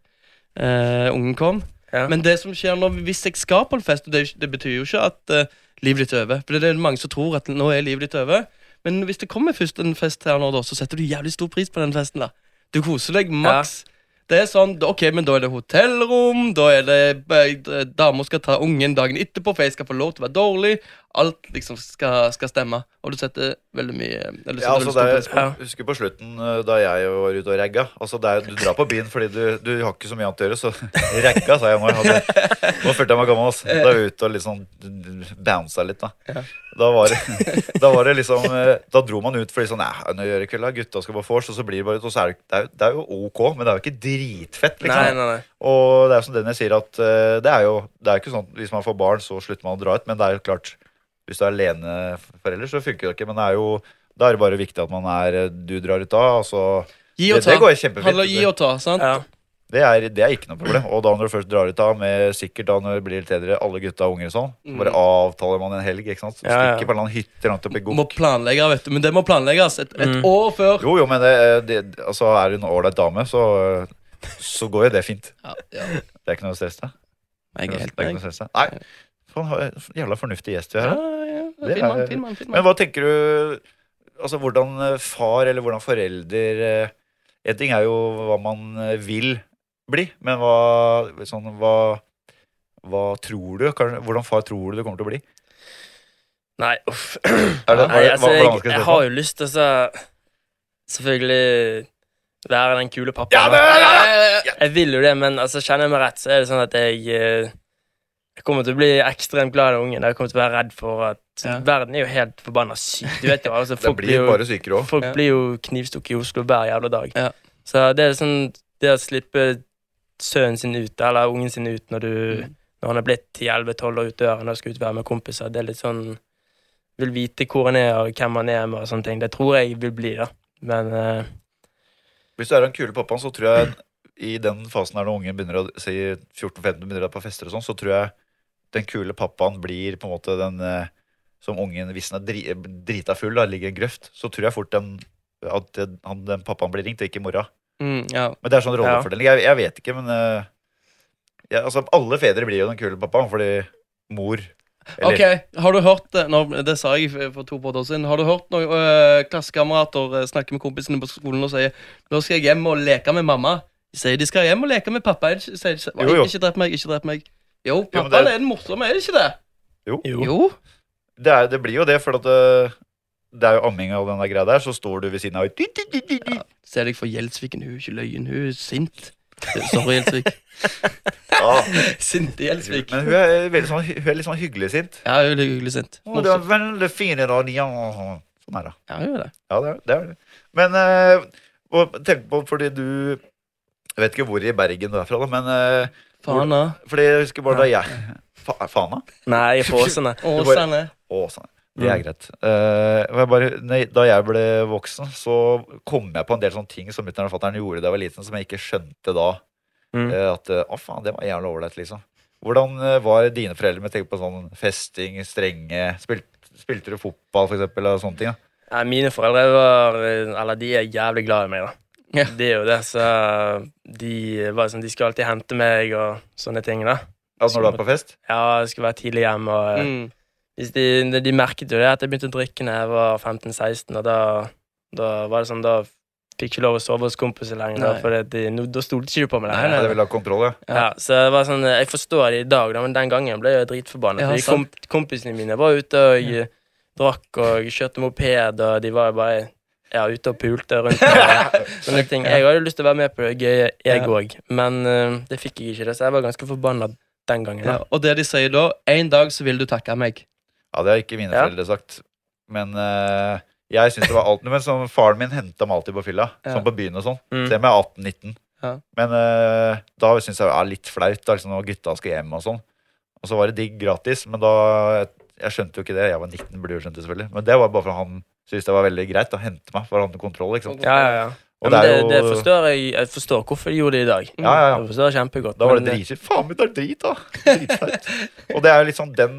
Speaker 2: uh, ungen kom.
Speaker 3: ja.
Speaker 2: Men det som skjer nå, hvis jeg skal på en fest, og det, det betyr jo ikke at livet ditt er over. For det er mange som tror at nå er livet ditt over. Men hvis det kommer først en fest her nå, da, så setter du jævlig stor pris på den festen. da Du koser deg maks. Det er sånn, Ok, men da er det hotellrom, da er det damer skal ta ungen dagen etterpå, for jeg skal få lov til å være dårlig. Alt liksom skal, skal stemme. Og du setter veldig mye eller
Speaker 1: Ja, altså det er, Husker på slutten eh, da jeg var ute og ragga. Altså er, du drar på byen fordi du, du har ikke så mye annet å gjøre, så ragga, sa jeg nå. Jeg hadde, nå følte jeg meg gammel. Altså. Da var jeg ute og liksom bounsa litt, da.
Speaker 2: Ja.
Speaker 1: Da var, det, da var det liksom eh, Da dro man ut fordi sånn Nei, nå gjør jeg kveld, da. Gutta skal på vors, og så blir det bare og så er det, det, er, jo- det er jo ok, men det er jo ikke dritfett, liksom.
Speaker 3: Nei, nei, nei.
Speaker 1: Og det er som Dennis sier, at eh, det er jo Det er ikke sånn hvis man får barn, så slutter man å dra ut. Men det er jo klart, hvis du er aleneforelder, så funker det ikke. Men det er jo da er det bare viktig at man er Du drar ut da, og så
Speaker 2: Gi og ta.
Speaker 1: det går kjempefint.
Speaker 2: Om gi og ta, sant?
Speaker 3: Ja.
Speaker 1: Det er, det er ikke noe problem. Og da når du først drar ut av med sikkert da når det blir litt eldre, alle gutta og unger og sånn, så bare avtaler man en helg, ikke sant. Så
Speaker 3: Ja, ja.
Speaker 1: På en hytte langt oppe i
Speaker 2: Må planlegge, vet du. Men det må planlegges et, et
Speaker 3: Mm.
Speaker 2: år før.
Speaker 1: Jo, jo, men det, det, altså, er du en ålreit dame, så, så går jo det fint.
Speaker 2: Ja, ja.
Speaker 1: Det er ikke noe stress, det.
Speaker 2: Jeg er helt
Speaker 1: det er han for en jævla fornuftig gjest vi har.
Speaker 2: Ja,
Speaker 1: her.
Speaker 2: ja. Fin mann, fin mann. fin
Speaker 1: Men hva tenker du Altså hvordan eh, far eller hvordan forelder eh, En ting er jo hva man eh, vil bli, men hva sånn, hva, hva tror du? Hvordan far tror du du kommer til å bli?
Speaker 3: Nei, uff.
Speaker 1: Er det,
Speaker 3: Nei, altså,
Speaker 1: hva-
Speaker 3: jeg,
Speaker 1: jeg
Speaker 3: har jo lyst til å så Selvfølgelig være den kule
Speaker 1: Ja,
Speaker 3: pappaen.
Speaker 1: men, ja, ja, ja.
Speaker 3: Jeg vil jo det, men altså, kjenner jeg meg rett, så er det sånn at jeg Jeg kommer til å bli ekstremt glad i ungen. Jeg kommer til å være redd for at
Speaker 2: Ja.
Speaker 3: Verden er jo helt forbanna syk. Du vet jo, altså, folk
Speaker 1: blir
Speaker 3: blir jo,
Speaker 1: bare sykere også.
Speaker 3: folk
Speaker 2: Ja.
Speaker 3: blir jo knivstukket i Oslo hver jævla dag.
Speaker 2: Ja.
Speaker 3: Så det er sånn Det å slippe sønnen sin ut, eller ungen sin ut, når du
Speaker 2: Mm.
Speaker 3: Når han er blitt 10-11-12 år ut døren og skal ut og være med kompiser, det er litt sånn Vil vite hvor han er, og hvem han er med, og sånne ting. Det tror jeg vil bli, da. Men uh,
Speaker 1: Hvis du er den kule pappaen, så tror jeg i den fasen her når ungen begynner å si 14-15 begynner å på fester og sånn, så tror jeg den kule pappaen blir på en måte den eh, som ungen Hvis den er dri, drita full, da, ligger i en grøft, så tror jeg fort den at den, han, den pappaen blir ringt, og ikke mora.
Speaker 2: Mm, ja.
Speaker 1: Men det er sånn rollefordeling. Jeg, jeg vet ikke, men uh, jeg, altså, Alle fedre blir jo den kule pappaen fordi mor eller,
Speaker 2: Ok, har du hørt det nå, Det sa jeg for to år siden. Har du hørt noen øh, klassekamerater snakke med kompisene på skolen og sier Nå skal jeg hjem og leke med mamma. De sier de skal hjem og leke med pappa. Jeg sier. Ikke drep meg, ikke drep meg. Jo,
Speaker 1: Jo,
Speaker 2: pappaen
Speaker 1: det-
Speaker 2: er den morsomme, er det ikke det?
Speaker 3: Jo.
Speaker 2: Jo.
Speaker 1: Det, er, det blir jo det, for at det, det er jo amming og den der greia der, så står du ved siden av
Speaker 2: Ja. Ser deg for Gjelsviken, hun er ikke løyen, hun er sint. Sorry, Gjelsvik.
Speaker 1: ja.
Speaker 2: Sinte Gjelsvik.
Speaker 1: Men hun er, veldig sånn, hun er litt sånn hyggelig sint.
Speaker 2: Ja, hun er hyggelig sint.
Speaker 1: Å, det var veldig fine da, ja. Sånn er det.
Speaker 2: Ja, hun er det.
Speaker 1: Ja, det er det. Er det. Men eh, og tenk på, fordi du Jeg vet ikke hvor i Bergen du er fra, da, men eh,
Speaker 2: Fana.
Speaker 1: fordi jeg husker bare da jeg Fa Fana?
Speaker 3: Nei, i Åsane.
Speaker 2: Åsane.
Speaker 1: Å, sånn. Det er greit. Uh, jeg bare, nei, da jeg ble voksen, så kom jeg på en del sånne ting som mutter'n og fatter'n gjorde da jeg var liten, som jeg ikke skjønte da.
Speaker 3: Mm.
Speaker 1: Uh, at å å faen, det var jævlig ålreit, liksom. Hvordan eh, var dine foreldre med tenke på sånn festing, strenge Spilte, Spilte du fotball, for eksempel, og sånne ting? da?
Speaker 3: Nei, mine foreldre var Eller de er jævlig glad i meg, da.
Speaker 2: Ja.
Speaker 3: Det er jo det, så de var sånn De skulle alltid hente meg og sånne ting, da.
Speaker 1: Altså når du er på fest?
Speaker 3: Ja, jeg skulle være tidlig hjemme, og
Speaker 2: Mm.
Speaker 3: hvis de, de, de merket jo det at jeg begynte å drikke da jeg var 15-16, og da, da var det sånn Da fikk ikke lov å sove hos kompiser lenger, da, for det, de, no, da stolte ikke de på meg lenger.
Speaker 2: nei,
Speaker 1: Ja, det vil ha kontroll, ja.
Speaker 3: Ja, så det var sånn, Jeg forstår det i dag, da, men den gangen ble jeg dritforbanna.
Speaker 2: Ja,
Speaker 3: komp kompisene mine var ute og eh, drakk og kjørte moped, og de var jo bare ja, ute og pulte rundt. Og sånne ting. Jeg hadde lyst til å være med på det gøye, jeg
Speaker 2: Ja.
Speaker 3: òg, men uh, det fikk jeg ikke, det, så jeg var ganske forbanna den gangen.
Speaker 2: Ja, og det de sier da En dag så vil du takke meg.
Speaker 1: Ja, det har ikke mine
Speaker 3: Ja.
Speaker 1: foreldre sagt. Men uh, jeg syns det var alt Men sånn, faren min henta meg alltid på fylla,
Speaker 2: Ja.
Speaker 1: sånn på byen og sånn.
Speaker 3: Mm.
Speaker 1: Selv om jeg er 18-19.
Speaker 2: Ja.
Speaker 1: Men uh, da syns jeg det er litt flaut da, liksom, når gutta skal hjem og sånn. Og så var det digg gratis, men da Jeg skjønte jo ikke det. Jeg var 19, burde jo skjønt det, selvfølgelig. Men det var bare for han syntes det var veldig greit å hente meg, for å hadde kontroll. ikke sant?
Speaker 3: Ja, ja, ja.
Speaker 1: Og
Speaker 3: Men
Speaker 1: det
Speaker 3: det,
Speaker 1: jo
Speaker 3: det forstår jeg. Jeg forstår hvorfor de gjorde det i dag.
Speaker 1: Ja, ja, ja.
Speaker 3: Jeg forstår det kjempegodt.
Speaker 1: Da var det
Speaker 3: men, eh,
Speaker 1: dritskitt. Faen det er drit, da! Dritflaut. og det er jo litt sånn den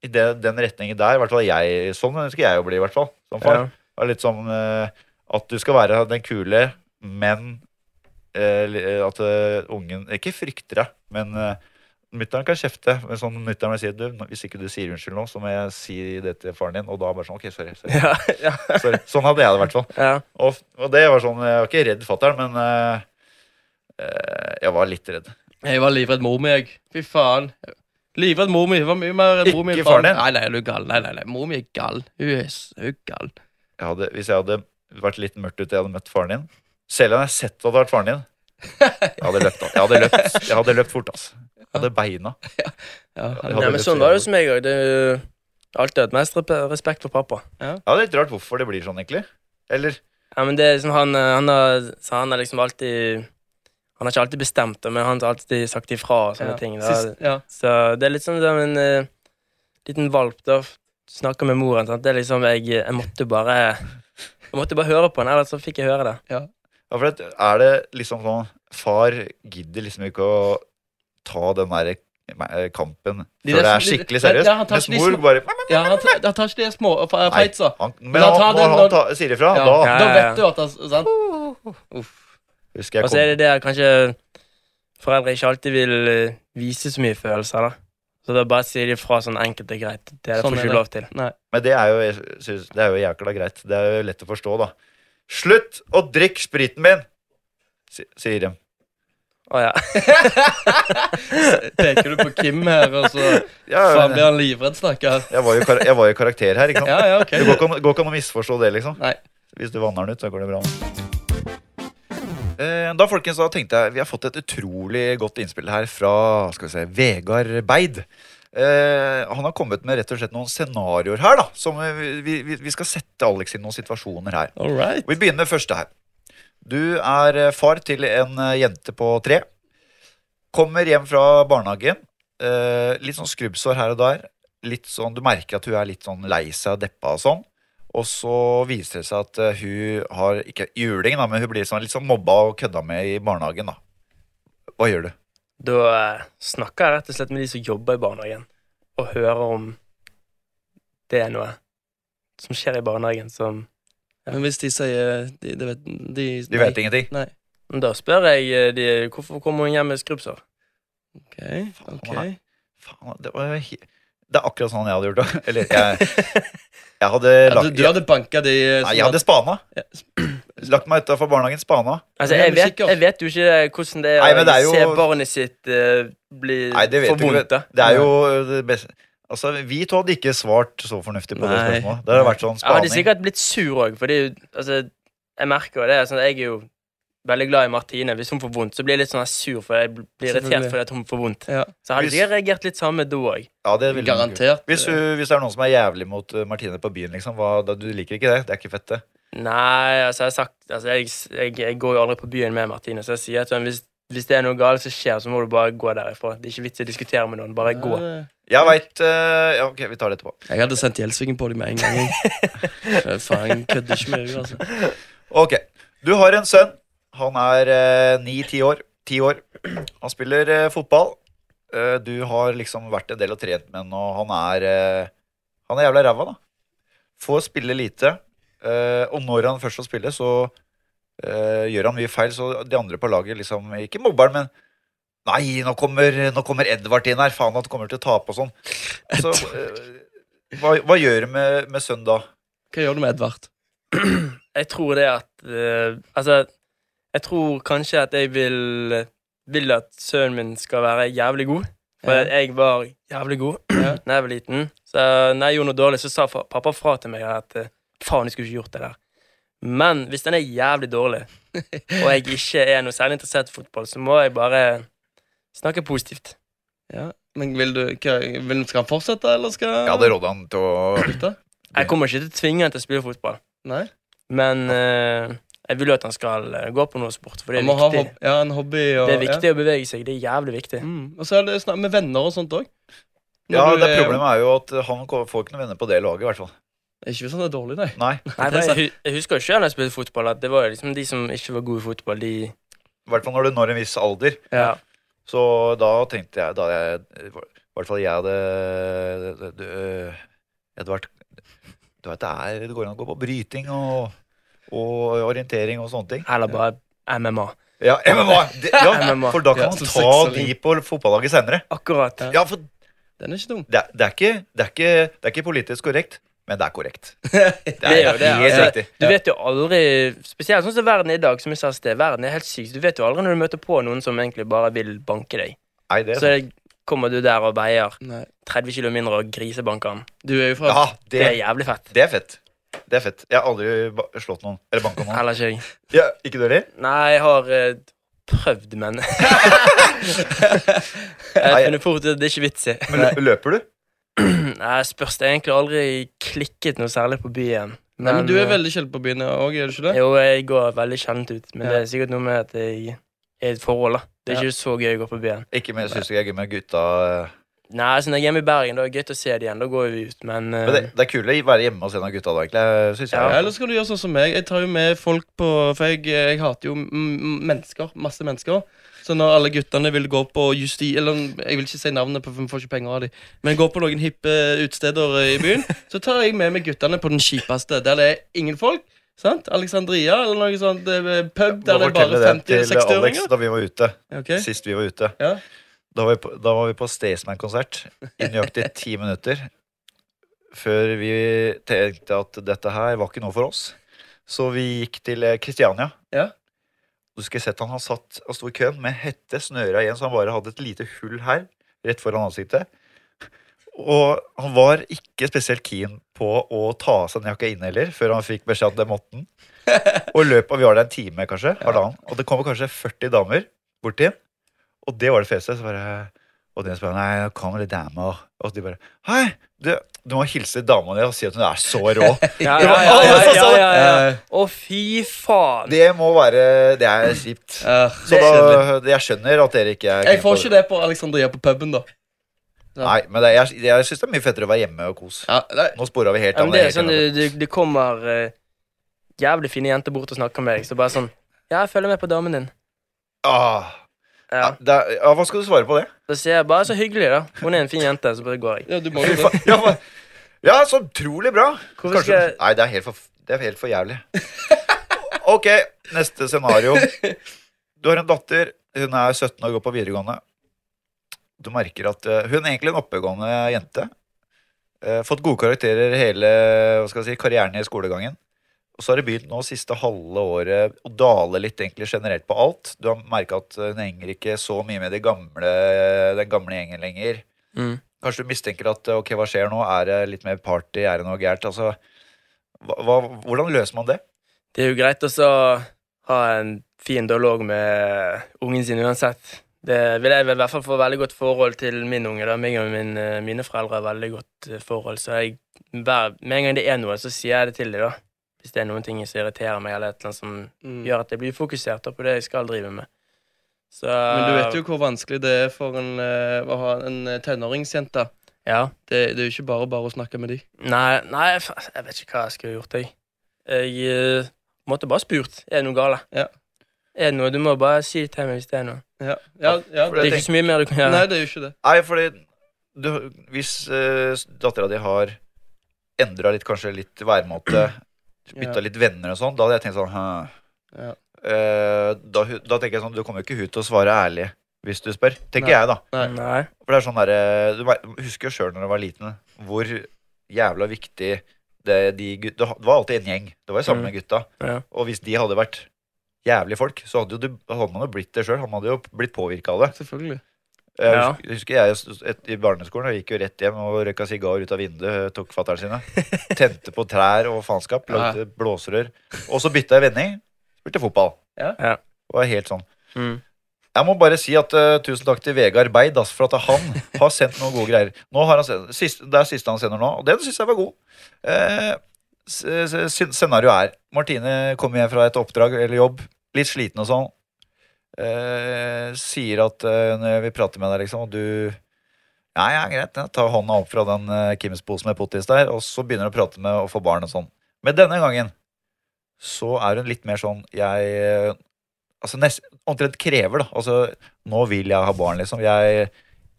Speaker 1: i det, den retningen der, i hvert fall jeg Sånn ønsker jeg å bli, i hvert fall. Som far.
Speaker 3: Ja.
Speaker 1: Det er litt sånn uh, at du skal være den kule, men uh, at uh, ungen ikke frykter deg, men uh, Mutter'n kan kjefte. Men sånn mutter'n vil si du, hvis ikke du sier unnskyld nå, så må jeg si det til faren din. Og da bare sånn OK, sorry. sorry.
Speaker 3: Ja, ja,
Speaker 1: sorry. Sånn hadde jeg det i hvert fall.
Speaker 3: ja.
Speaker 1: Og, og det var sånn Jeg var ikke redd fatter'n, men uh, eh, jeg var litt redd.
Speaker 2: Jeg var livredd mor mi, jeg. Fy faen. Livredd mor mi. Var mye mer mor mi.
Speaker 1: Ikke faren din?
Speaker 2: Nei, nei, du er gal. Nei, nei, nei. Mor mi er gal. Hun er, så hun er gal.
Speaker 1: Jeg hadde, hvis jeg hadde vært litt mørkt ute jeg hadde møtt faren din Selv om jeg hadde sett at det hadde vært faren din, jeg hadde løpt. Jeg hadde løpt, jeg hadde løpt fort, altså. Jeg hadde beina.
Speaker 2: Ja, ja.
Speaker 1: hadde
Speaker 3: Nei, men sånn var det hos meg òg. Alltid hatt mest respekt for pappa.
Speaker 1: Ja, det er litt rart hvorfor det blir sånn, egentlig. Eller
Speaker 3: Ja, men det er liksom han, eh, han har, så han har liksom alltid Han har ikke alltid bestemt det, men han har alltid sagt ifra og sånne
Speaker 2: ja.
Speaker 3: ting. Da.
Speaker 2: Sist, ja.
Speaker 3: Så det er litt sånn som en uh, liten valp. da Snakker med moren. Sant? Det er liksom jeg, jeg måtte bare Jeg måtte bare høre på henne, ellers så fikk jeg høre det.
Speaker 1: ja, for det, er det liksom sånn Far gidder liksom ikke å ta den der eh, kampen
Speaker 2: De
Speaker 1: før det er skikkelig seriøst.
Speaker 2: ja, han tar
Speaker 1: Mens mor
Speaker 2: små-
Speaker 1: bare
Speaker 2: ja han, tar- han tar ikke de små uh, feitsa.
Speaker 1: han,
Speaker 2: Men han
Speaker 1: han,
Speaker 2: tar
Speaker 1: når han
Speaker 2: når-
Speaker 1: sier ifra,
Speaker 2: Ja.
Speaker 1: da
Speaker 3: Ja,
Speaker 2: Da
Speaker 3: ja,
Speaker 2: vet du at han sant? Uff.
Speaker 1: husker jeg
Speaker 3: Og så er det det kanskje foreldre ikke alltid vil eh, vise så mye følelser, da. Så da bare sier de fra sånn enkelt og greit. Det
Speaker 2: Sånn
Speaker 3: får
Speaker 2: er
Speaker 3: ikke lov til.
Speaker 2: Nei.
Speaker 1: Men det er, jo, synes, det er jo jækla greit. Det er jo lett å forstå, da. Slutt å drikke spriten min! Sier de.
Speaker 3: Å ja.
Speaker 2: Peker du på Kim her, og så
Speaker 1: Ja,
Speaker 2: faen blir han livredd, stakkar.
Speaker 1: jeg, var jo, jeg var jo karakter her, ikke sant?
Speaker 2: Ja, ja, okay.
Speaker 1: Det går ikke an- å misforstå det, liksom.
Speaker 2: Nei.
Speaker 1: Hvis du vanner den ut, så går det bra. Eh, Da folkens, da tenkte jeg Vi har fått et utrolig godt innspill her fra skal vi se, Vegard Beid. Eh, han har kommet med rett og slett noen scenarioer her. da Som vi, vi, vi skal sette Alex i noen situasjoner her.
Speaker 2: Alright.
Speaker 1: Vi begynner med første her. Du er eh, far til en eh, jente på tre. Kommer hjem fra barnehagen. eh, litt sånn skrubbsår her og der. Litt sånn, Du merker at hun er litt sånn lei seg og deppa og sånn. Og så viser det seg at hun har ikke juling, da, men hun blir sånn, litt sånn mobba og kødda med i barnehagen. da. Hva gjør du?
Speaker 3: Da snakker jeg rett og slett med de som jobber i barnehagen, og hører om det er noe som skjer i barnehagen som
Speaker 2: Men hvis de sier De, de vet De,
Speaker 1: De vet ingenting.
Speaker 2: Nei.
Speaker 3: Men Da spør jeg eh, de hvorfor kommer hun hjem med skrubbsår.
Speaker 2: Ok. ok
Speaker 1: Faen, Faen, det, var, he- det er akkurat sånn jeg hadde gjort det. Eller jeg, jeg hadde
Speaker 2: ja,
Speaker 1: lagt
Speaker 2: du, du hadde banka de eh,
Speaker 1: Nei,
Speaker 2: som
Speaker 1: jeg hadde spana.
Speaker 2: Ja.
Speaker 1: Lagt meg utafor barnehagen, spana.
Speaker 3: Altså, jeg vet, jeg vet jo ikke hvordan det er
Speaker 1: Nei, men det er
Speaker 3: å
Speaker 1: jo-
Speaker 3: se barnet sitt eh, bli
Speaker 1: Nei, det vet du ikke.
Speaker 3: vondt.
Speaker 1: Det er jo det beste Altså, Vi to hadde ikke svart så fornuftig på det spørsmålet. Det hadde vært sånn spaning.
Speaker 3: Jeg hadde sikkert blitt sur òg, fordi altså, jeg merker jo det. Sånn, jeg er jo veldig glad i Martine. Hvis hun får vondt, så blir jeg litt sånn sur, for jeg blir irritert fordi at hun får vondt.
Speaker 2: Ja.
Speaker 3: Så jeg hadde
Speaker 1: Hvis-
Speaker 3: reagert litt samme da òg.
Speaker 1: Ja, det ville.
Speaker 2: Garantert.
Speaker 1: Hvis, du, hvis det er noen som er jævlig mot uh, Martine på byen, liksom, hva, da, du liker ikke det? Det er ikke fett, det.
Speaker 3: Nei, altså, jeg har sagt altså, jeg, jeg, jeg går jo aldri på byen med Martine, så jeg sier at hvis, hvis det er noe galt som skjer, så må du bare gå derifra. Det er ikke vits i å diskutere med noen. Bare gå.
Speaker 1: Jeg veit Ja, ok, vi tar det etterpå.
Speaker 2: Jeg hadde sendt Gjelsviken på dem med en gang. Faen, kødder ikke med henne, altså.
Speaker 1: Ok. Du har en sønn. Han er ni-ti år. Ti år. Han spiller uh, fotball. Eh, du har liksom vært en del og trent med han, og han er eh, Han er jævla ræva, da. Får spille lite. eh, og når han først får spille, så eh, gjør han mye feil, så de andre på laget liksom Ikke mobber han, men Nei, nå kommer, nå kommer Edvard inn her. Faen, han kommer til å tape og sånn. Så eh, hva, hva gjør du med, med sønnen da?
Speaker 2: Hva gjør du med Edvard?
Speaker 3: Jeg tror det at uh, Altså, jeg tror kanskje at jeg vil Vil at sønnen min skal være jævlig god. For
Speaker 2: Ja.
Speaker 3: jeg var jævlig god
Speaker 2: Ja.
Speaker 3: da jeg var liten. Så når jeg gjorde noe dårlig, så sa pappa fra til meg at eh, faen, jeg skulle ikke gjort det der. Men hvis den er jævlig dårlig, og jeg ikke er noe særlig interessert i fotball, så må jeg bare snakke positivt.
Speaker 2: Ja. Men vil du, hva, vil, Skal han fortsette, eller skal
Speaker 1: Jeg hadde rådd han til å
Speaker 2: slutte?
Speaker 3: Jeg kommer ikke til å tvinge han til å spille fotball,
Speaker 2: Nei?
Speaker 3: men eh, jeg vil jo at han skal eh, gå på noe sport, for det
Speaker 2: Han
Speaker 3: er
Speaker 2: må ha
Speaker 3: viktig.
Speaker 2: hob ja, en hobby. Og,
Speaker 3: Det er viktig å bevege seg. Det er jævlig viktig.
Speaker 2: Ja. Mm. Og så er det snakk med venner og sånt òg.
Speaker 1: Ja, det Problemet er jo at han ko- får ikke noen venner på det laget, i hvert fall.
Speaker 2: Ikke sånn det er dårlig, nei.
Speaker 1: Nei,
Speaker 3: Nei, for jeg, jeg husker selv når jeg spilte fotball, at det var liksom de som ikke var gode i fotball, de
Speaker 1: i hvert fall når du når en viss alder.
Speaker 3: Ja.
Speaker 1: Så da tenkte jeg da jeg, I hvert fall jeg hadde du, det- Edvard Du vet det er Det går an å gå på bryting og, og orientering og sånne ting.
Speaker 3: Eller bare MMA.
Speaker 1: Ja, MMA! De, ja,
Speaker 3: MMA.
Speaker 1: for da kan man ta de på fotballaget senere.
Speaker 3: Akkurat.
Speaker 2: Ja.
Speaker 1: Ja, for
Speaker 2: Den er ikke dum.
Speaker 1: det, er- det, er ikke, det, er ikke, det er ikke politisk korrekt, men det er korrekt. Det
Speaker 3: Det er det er
Speaker 1: helt
Speaker 3: Altså,
Speaker 1: riktig.
Speaker 3: du vet jo aldri Spesielt sånn som verden er i dag, som jeg sa sted. Verden er helt syk. Du vet jo aldri når du møter på noen som egentlig bare vil banke deg.
Speaker 1: Nei, det er
Speaker 3: Så
Speaker 1: sant.
Speaker 3: kommer du der og veier 30 kg mindre og grisebanker han.
Speaker 2: Du er jo fra
Speaker 1: Ja,
Speaker 3: Det er jævlig fett.
Speaker 1: det er fett. Det er fett. Jeg har aldri slått noen. Eller banka noen.
Speaker 3: Heller ikke jeg.
Speaker 1: Ja, ikke du heller?
Speaker 3: Nei, jeg har eh, prøvd, men Jeg har funnet fort ut at det er ikke vits i.
Speaker 1: Men løper du?
Speaker 3: Nei, spørs det egentlig aldri klikket noe særlig på byen.
Speaker 2: Nei, men du er
Speaker 3: eh,
Speaker 2: veldig kjent på byen òg, er du ikke det?
Speaker 3: Jo, jeg går veldig kjent ut, men
Speaker 2: Ja.
Speaker 3: det er sikkert noe med at jeg er i et forhold. da Det er
Speaker 2: Ja.
Speaker 3: ikke så gøy å gå på byen.
Speaker 1: Ikke med, syns jeg er med gutta.
Speaker 3: Nei, altså når jeg er hjemme i Bergen, da er det gøy å se det igjen. Da går vi ut, men, eh,
Speaker 1: Men det, det er kulere å være hjemme hos en av gutta da, egentlig. Synes jeg.
Speaker 2: Ja, eller skal du gjøre sånn som meg. Jeg tar jo med folk på For jeg, jeg hater jo mennesker. Masse mennesker. Så når alle guttene vil gå på justi... Eller jeg vil ikke si navnet, på, for vi får ikke penger av dem. Men gå på noen hippe utesteder i byen, så tar jeg med meg guttene på den kjipeste, der det er ingen folk. Sant? Alexandria eller noe sånt pub der det er bare
Speaker 1: fortelle det til Alex
Speaker 2: 50-60-åringer.
Speaker 1: da vi var ute.
Speaker 2: Okay.
Speaker 1: Sist vi var ute.
Speaker 2: Ja.
Speaker 1: Da var vi på, da var vi på Staysman-konsert i nøyaktig ti minutter. Før vi tenkte at dette her var ikke noe for oss. Så vi gikk til eh, Kristiania.
Speaker 2: Ja.
Speaker 1: Du skulle sett han, han satt og sto i køen med hette snøra igjen, så han bare hadde et lite hull her, rett foran ansiktet. Og han var ikke spesielt keen på å ta av seg den jakka inne heller, før han fikk beskjed om det måtte han. Og i løpet vi var der en time, kanskje, halvannen, og det kommer kanskje 40 damer bort til ham. Og det var det. Så bare, og de spør nei, nå kommer det damer. Og de bare Hei, du, du må hilse dama di og si at hun er så rå.
Speaker 3: Ja, ja, ja, ja, ja, ja, ja. Å, fy faen.
Speaker 1: Det må være Det er kjipt.
Speaker 2: eh,
Speaker 1: Så da, jeg skjønner at dere ikke er
Speaker 2: Jeg får ikke det på Alexandria på puben, da.
Speaker 1: Nei, men det, jeg, jeg syns det er mye fettere å være hjemme og kose.
Speaker 2: Ja.
Speaker 1: Nå spora vi helt av.
Speaker 3: det sånn, det, det, det kommer uh, jævlig fine jenter bort og snakker med deg, så bare sånn Ja, jeg følger med på damen din.
Speaker 1: ah, ja,
Speaker 3: Ja.
Speaker 1: ja, hva skal du svare på det?
Speaker 3: Da sier jeg bare så hyggelig, da. Hun er en fin jente, så bare går jeg.
Speaker 2: Ja, du må jo det.
Speaker 1: Ja, så utrolig bra.
Speaker 3: Hvorfor skal jeg
Speaker 1: Nei, det er helt for, det er helt for jævlig. Ok, neste scenario. Du har en datter. Hun er 17 og går på videregående. Du merker at eh, hun er egentlig en oppegående jente. Eh, fått gode karakterer hele hva skal jeg si, karrieren i skolegangen. Og så har det begynt nå siste halve året å dale litt egentlig generelt på alt. Du har merka at hun henger ikke så mye med de gamle, den gamle gjengen lenger.
Speaker 3: mm.
Speaker 1: Kanskje du mistenker at ok, hva skjer nå? Er det litt mer party? Er det noe gærent? Altså, hva, hva, hvordan løser man det?
Speaker 3: Det er jo greit å ha en fin dialog med ungen sin uansett. Det vil jeg vel i hvert fall få veldig godt forhold til min unge. da. Meg og min, eh, mine foreldre har veldig godt eh, forhold, så jeg, hver, med en gang det er noe, så sier jeg det til dem, da. Hvis det er noen ting som irriterer meg, eller et eller annet som
Speaker 2: Mm.
Speaker 3: gjør at jeg blir fokusert på det jeg skal drive med. Så
Speaker 2: Men du vet jo hvor vanskelig det er for en, eh, å ha en eh, tenåringsjente.
Speaker 3: Ja.
Speaker 2: Det, det er jo ikke bare bare å snakke med de.
Speaker 3: Nei, nei, jeg vet ikke hva jeg skulle gjort, jeg. Jeg uh, måtte bare spurt. Er det noe galt?
Speaker 2: Ja.
Speaker 3: Er det noe? Du må bare si til meg hvis det er noe.
Speaker 2: Ja, ja,
Speaker 3: Det er ikke så mye mer du kan gjøre.
Speaker 2: Nei, det er jo ikke det.
Speaker 1: Nei, fordi du, hvis uh, dattera di har endra litt, kanskje litt væremåte, bytta litt venner og sånn, da hadde jeg tenkt sånn
Speaker 2: Ja.
Speaker 1: Eh, da, da tenker jeg sånn Du kommer jo ikke ut til å svare ærlig hvis du spør. Tenker
Speaker 2: Nei.
Speaker 1: jeg, da.
Speaker 2: Nei.
Speaker 1: For det er sånn der, Du husker jo sjøl når du var liten, hvor jævla viktig det, de Det var alltid en gjeng. Det var jo sammen
Speaker 3: Mm.
Speaker 1: gutta.
Speaker 3: Ja.
Speaker 1: Og hvis de hadde vært jævlige folk, så hadde, jo du, hadde man jo blitt det sjøl. Man hadde jo blitt påvirka av det.
Speaker 2: Selvfølgelig.
Speaker 1: Jeg
Speaker 3: Ja.
Speaker 1: husker, jeg husker jeg et, i barneskolen jeg gikk jo rett hjem og røyka sigar ut av vinduet. Tok fatter'n sine. Tente på trær og faenskap. Lagde blåserør. Og så bytta jeg vending. Spilte fotball.
Speaker 2: Ja.
Speaker 3: Ja.
Speaker 1: Var helt sånn.
Speaker 3: Mm.
Speaker 1: Jeg må bare si at uh, tusen takk til Vegard Beid for at han har sendt noen gode greier. Nå har han sendt, sist, Det er siste han sender nå, og den syns jeg var god. Uh, s- Scenarioet er Martine kommer hjem fra et oppdrag eller jobb, litt sliten og sånn. Eh, sier at eh, når jeg vil prate med deg, liksom, og du Ja, ja, greit. Ja. tar hånda opp fra den uh, Kims pose med pottis der, og så begynner du å prate med å få barn og sånn. Men denne gangen så er hun litt mer sånn Jeg eh, Altså nest, omtrent krever, da. Altså, nå vil jeg ha barn, liksom. Jeg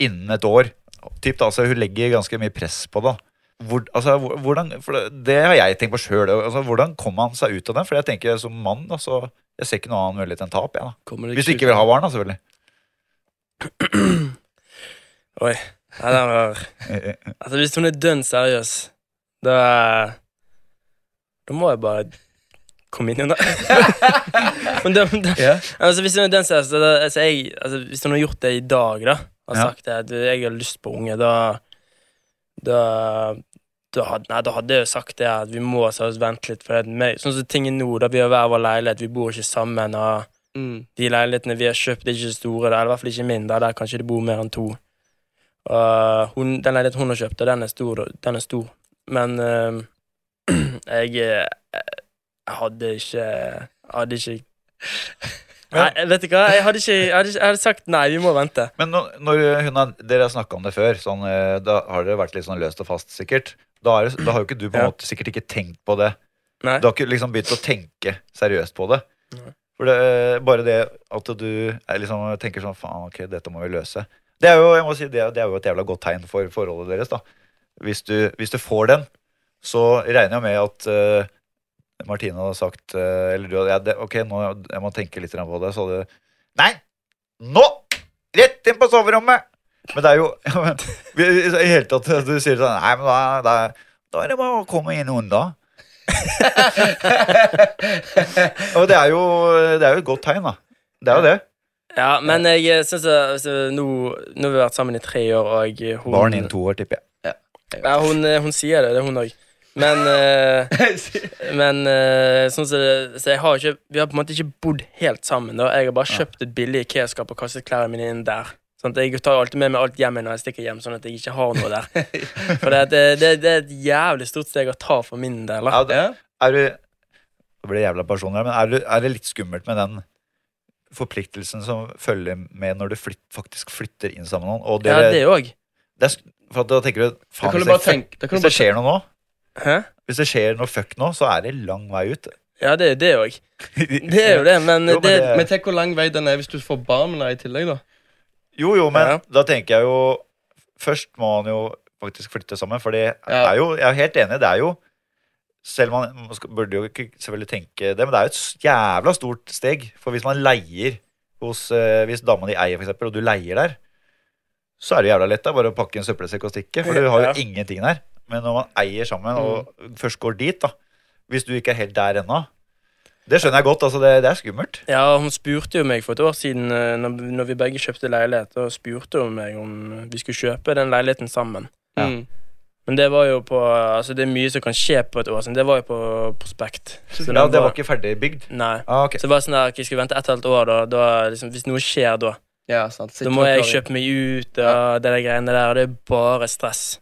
Speaker 1: Innen et år. Typ, da, altså, hun legger ganske mye press på det. Hvor, altså, hvordan, det, det har jeg tenkt på sjøl. Altså, hvordan kommer man seg ut av det? For jeg tenker som mann, altså, jeg ser ikke noen annen mulighet enn tap.
Speaker 2: Kommer
Speaker 1: Hvis du ikke vil ha barn, da, selvfølgelig.
Speaker 3: Oi. Nei, den var Altså, hvis hun er dønn seriøs, da Da må jeg bare komme inn under. Men da, da,
Speaker 2: yeah.
Speaker 3: altså, hvis hun er dønn seriøs, da- altså, jeg, altså, Hvis hun har gjort det i dag, da, og
Speaker 1: Ja.
Speaker 3: sagt at jeg har lyst på unge, da Da da hadde, nei, da hadde jeg jo sagt det at vi må seriøst vente litt. For det, sånn som ting er nå, da vi har hver vår leilighet, vi bor ikke sammen. Og
Speaker 2: Mm.
Speaker 3: de leilighetene vi har kjøpt, er ikke store. Eller i hvert fall ikke min. Der, der kanskje det bor mer enn to. Og hun, den leiligheten hun har kjøpt, den er stor. Den er stor. Men uh, jeg, eh, jeg hadde ikke hadde ikke Nei, vet du hva? Jeg hadde ikke Jeg hadde, jeg hadde sagt nei, vi må vente.
Speaker 1: Men når, når har, dere har snakka om det før, sånn, eh, da har dere vært litt sånn løst og fast, sikkert. Da, det- da har jo ikke du på en måte sikkert ikke tenkt på det.
Speaker 3: Nei.
Speaker 1: Du har ikke liksom begynt å tenke seriøst på det.
Speaker 3: Nei.
Speaker 1: For det, bare det at du liksom, tenker sånn Faen, ok, dette må vi løse. Det er jo si, det er, det jo et jævla godt tegn for forholdet deres. da Hvis du, hvis du får den, så regner jeg med at eh, Martine hadde sagt eh, Eller du hadde ja, det, Ok, nå jeg må tenke litt på det. Så hadde du Nei! Nå! Rett inn på soverommet! Men det er jo I det hele tatt du sier sånn Nei, men da, da, da er det bare å komme inn unna. Og det er, jo, det er jo et godt tegn, da. Det er jo det.
Speaker 3: Ja, men jeg syns altså, nå, nå har vi vært sammen i tre år, og hun
Speaker 1: Barn innen to år, tipper jeg.
Speaker 3: Ja, hun, eh, hun sier det, det er hun òg. Men, eh, men eh, sånn som det, så jeg har ikke Vi har på en måte ikke bodd helt sammen. da Jeg har bare kjøpt et billig IKEA-skap og kastet klærne mine inn der. Sånn at Jeg tar alltid med meg alt hjem når jeg stikker hjem, sånn at jeg ikke har noe der. For det, det, det, det er et jævlig stort steg å ta for min del.
Speaker 1: Ja, det, er du Det blir jævla personlig, men er, du, er det litt skummelt med den forpliktelsen som følger med når du flytt, faktisk flytter inn sammen med noen? Og
Speaker 3: Ja, det òg.
Speaker 1: da tenker du faen,
Speaker 2: kan
Speaker 1: hvis, det,
Speaker 2: tenke da
Speaker 1: hvis det skjer noe nå,
Speaker 3: Hæ?
Speaker 1: hvis det skjer noe fuck nå, så er det lang vei ut.
Speaker 3: Ja, det er det òg. Det er jo det, men,
Speaker 1: Jo, men
Speaker 3: det,
Speaker 1: det-
Speaker 2: Men tenk hvor lang vei den er hvis du får barn med deg i tillegg, da.
Speaker 1: Jo, jo, men
Speaker 3: Ja.
Speaker 1: da tenker jeg jo Først må han jo faktisk flytte sammen, for det
Speaker 2: Ja.
Speaker 1: er jo Jeg er helt enig, det er jo Selv man, man skal, burde jo ikke selvfølgelig tenke det, men det er jo et jævla stort steg. For hvis man leier hos eh, Hvis dama di eier, for eksempel, og du leier der, så er det jævla lett da, bare å pakke en søppelsekk og stikke, for du har jo
Speaker 3: Ja.
Speaker 1: ingenting der. Men når man eier sammen og
Speaker 2: Mm.
Speaker 1: først går dit, da Hvis du ikke er helt der ennå, Det skjønner jeg godt. altså Det, det er skummelt.
Speaker 3: Ja, hun spurte jo meg for et år siden, eh, når, når vi begge kjøpte leilighet, og spurte hun meg om vi skulle kjøpe den leiligheten sammen.
Speaker 1: Ja.
Speaker 2: Mm.
Speaker 3: Men det var jo på Altså, det er mye som kan skje på et år siden. Det var jo på prospekt. Så
Speaker 1: Ja, Det var ikke ferdigbygd?
Speaker 3: Nei.
Speaker 1: Ah, okay.
Speaker 3: Så det var sånn der, jeg skulle vente et halvt år, da, da liksom, Hvis noe skjer da,
Speaker 2: Ja, sant.
Speaker 3: da må jeg kjøpe meg ut av det der greiene der, og det er bare stress.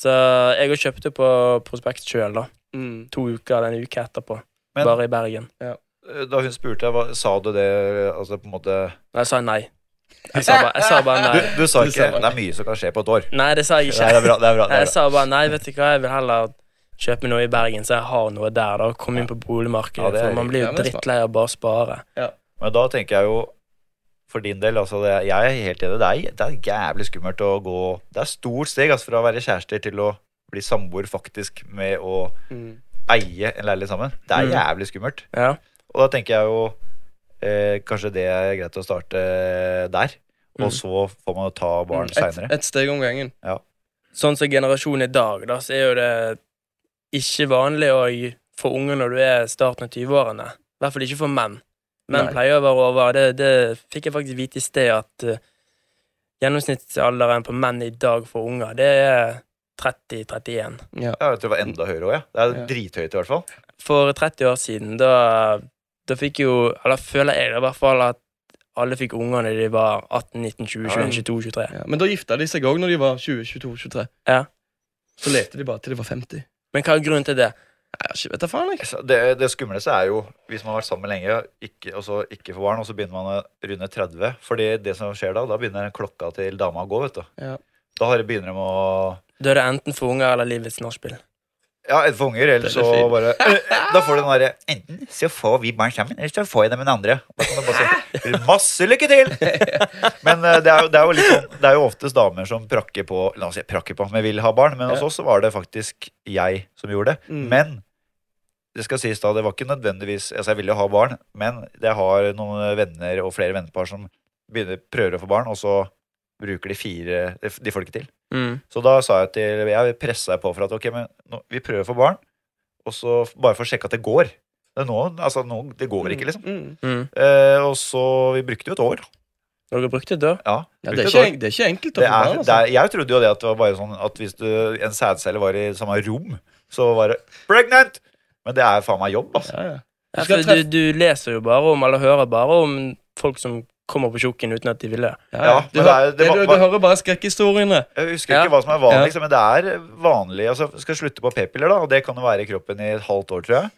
Speaker 3: Så jeg òg kjøpte på prospekt sjøl, da.
Speaker 2: Mm.
Speaker 3: To uker eller en uke etterpå.
Speaker 1: Men-
Speaker 3: bare i Bergen.
Speaker 1: Ja. Da hun spurte hva- sa du det altså på en måte
Speaker 3: Nei, jeg sa nei. Jeg sa bare, jeg sa bare
Speaker 1: Du,
Speaker 3: nei.
Speaker 1: du sa
Speaker 2: Du
Speaker 1: ikke
Speaker 2: sa bare-
Speaker 1: det er mye som kan skje på et år.
Speaker 3: Nei, det sa jeg
Speaker 1: Nei,
Speaker 3: ikke.
Speaker 1: det er bra. det er bra, det
Speaker 3: Jeg
Speaker 1: er bra.
Speaker 3: sa bare nei, vet du hva, jeg vil heller kjøpe noe i Bergen, så jeg har noe der. da Komme inn på boligmarkedet.
Speaker 1: Ja, er
Speaker 3: for man blir jo drittlei av bare å spare.
Speaker 1: Men da tenker jeg jo for din del, altså det, jeg er helt enig. Det er, det er jævlig skummelt å gå Det er stort steg altså, fra å være kjærester til å bli samboer faktisk med å
Speaker 2: Mm.
Speaker 1: eie en leilighet sammen. Det er
Speaker 3: Mm.
Speaker 1: jævlig skummelt.
Speaker 3: Ja.
Speaker 1: Og da tenker jeg jo eh, kanskje det er greit å starte der. Og
Speaker 3: Mm.
Speaker 1: så får man jo ta barn
Speaker 2: Et,
Speaker 1: seinere.
Speaker 2: et steg om gangen.
Speaker 3: Sånn som generasjonen i dag, da, så er jo det ikke vanlig å få unger når du er starten av 20-årene. I hvert fall ikke for menn. Menn
Speaker 2: Nei.
Speaker 3: pleier å være over. Det, det fikk jeg faktisk vite i sted, at uh, gjennomsnittsalderen på menn i dag for unger, det er 30-31.
Speaker 2: Ja.
Speaker 1: Jeg tror det var enda høyere òg, ja. Det er
Speaker 2: Ja.
Speaker 1: drithøyt i hvert fall.
Speaker 3: For 30 år siden, da, da fikk jo Eller føler jeg i hvert fall at alle fikk unger når de var 18, 19, 20,
Speaker 1: Ja.
Speaker 3: 21, 22, 23.
Speaker 2: Ja. Men da gifta de seg òg når de var 20, 22, 23.
Speaker 3: Ja.
Speaker 2: Så lette de bare til de var 50.
Speaker 3: Men hva er grunnen til det?
Speaker 2: Jeg vet da faen,
Speaker 1: ikke. Det, det skumleste er jo hvis man har vært sammen lenge ikke, og så ikke får barn, og så begynner man å runde 30. Fordi det som skjer da, da begynner klokka til dama å gå, vet du.
Speaker 2: Ja.
Speaker 1: Da begynner de å
Speaker 3: Da er det enten for unger eller livets nachspiel.
Speaker 1: Ja, enten for unger, eller
Speaker 2: er
Speaker 1: så bare Da får du den derre Enten så får vi barn sammen, eller så får jeg dem med den andre. Da kan du bare si masse lykke til! Men eh, det er, jo, det er jo litt sånn Det er jo oftest damer som prakker på La oss si prakker på, men vil ha barn. Men hos oss var det faktisk jeg som gjorde det.
Speaker 2: Mm.
Speaker 1: Men det skal sies da, det var ikke nødvendigvis Altså, jeg ville ha barn, men jeg har noen venner og flere vennepar som begynner, prøver å få barn, og så bruker de fire De får det ikke til.
Speaker 3: Mm.
Speaker 1: Så da sa jeg til Jeg pressa på for at ok, men nå, vi prøver å få barn, og så bare for å sjekke at det går. Det, nå, altså, nå, det går ikke, liksom.
Speaker 2: Mm.
Speaker 3: Mm.
Speaker 1: Eh, og så Vi brukte jo et år.
Speaker 3: Dere brukte det?
Speaker 1: Ja,
Speaker 2: Ja, det, er ikke, det er ikke enkelt å
Speaker 1: det
Speaker 2: Altså.
Speaker 1: er, jeg trodde jo det at det var bare sånn at hvis du, en sædcelle var i samme rom, så var det 'pregnant'! Men det er faen meg jobb, altså.
Speaker 2: Ja, ja.
Speaker 3: Ja,
Speaker 2: Du
Speaker 3: for du, du leser jo bare om, eller hører bare om folk som kommer på tjukken uten at de vil det.
Speaker 2: Ja,
Speaker 1: Ja,
Speaker 2: ja. Du,
Speaker 1: men det er- det
Speaker 2: du, du hører bare skrekkhistoriene.
Speaker 1: Jeg husker
Speaker 3: Ja.
Speaker 1: ikke hva som er vanlig,
Speaker 2: Ja.
Speaker 1: liksom, men det er vanlig. Altså, skal slutte på p-piller, da, og det kan jo være i kroppen i et halvt år, tror jeg.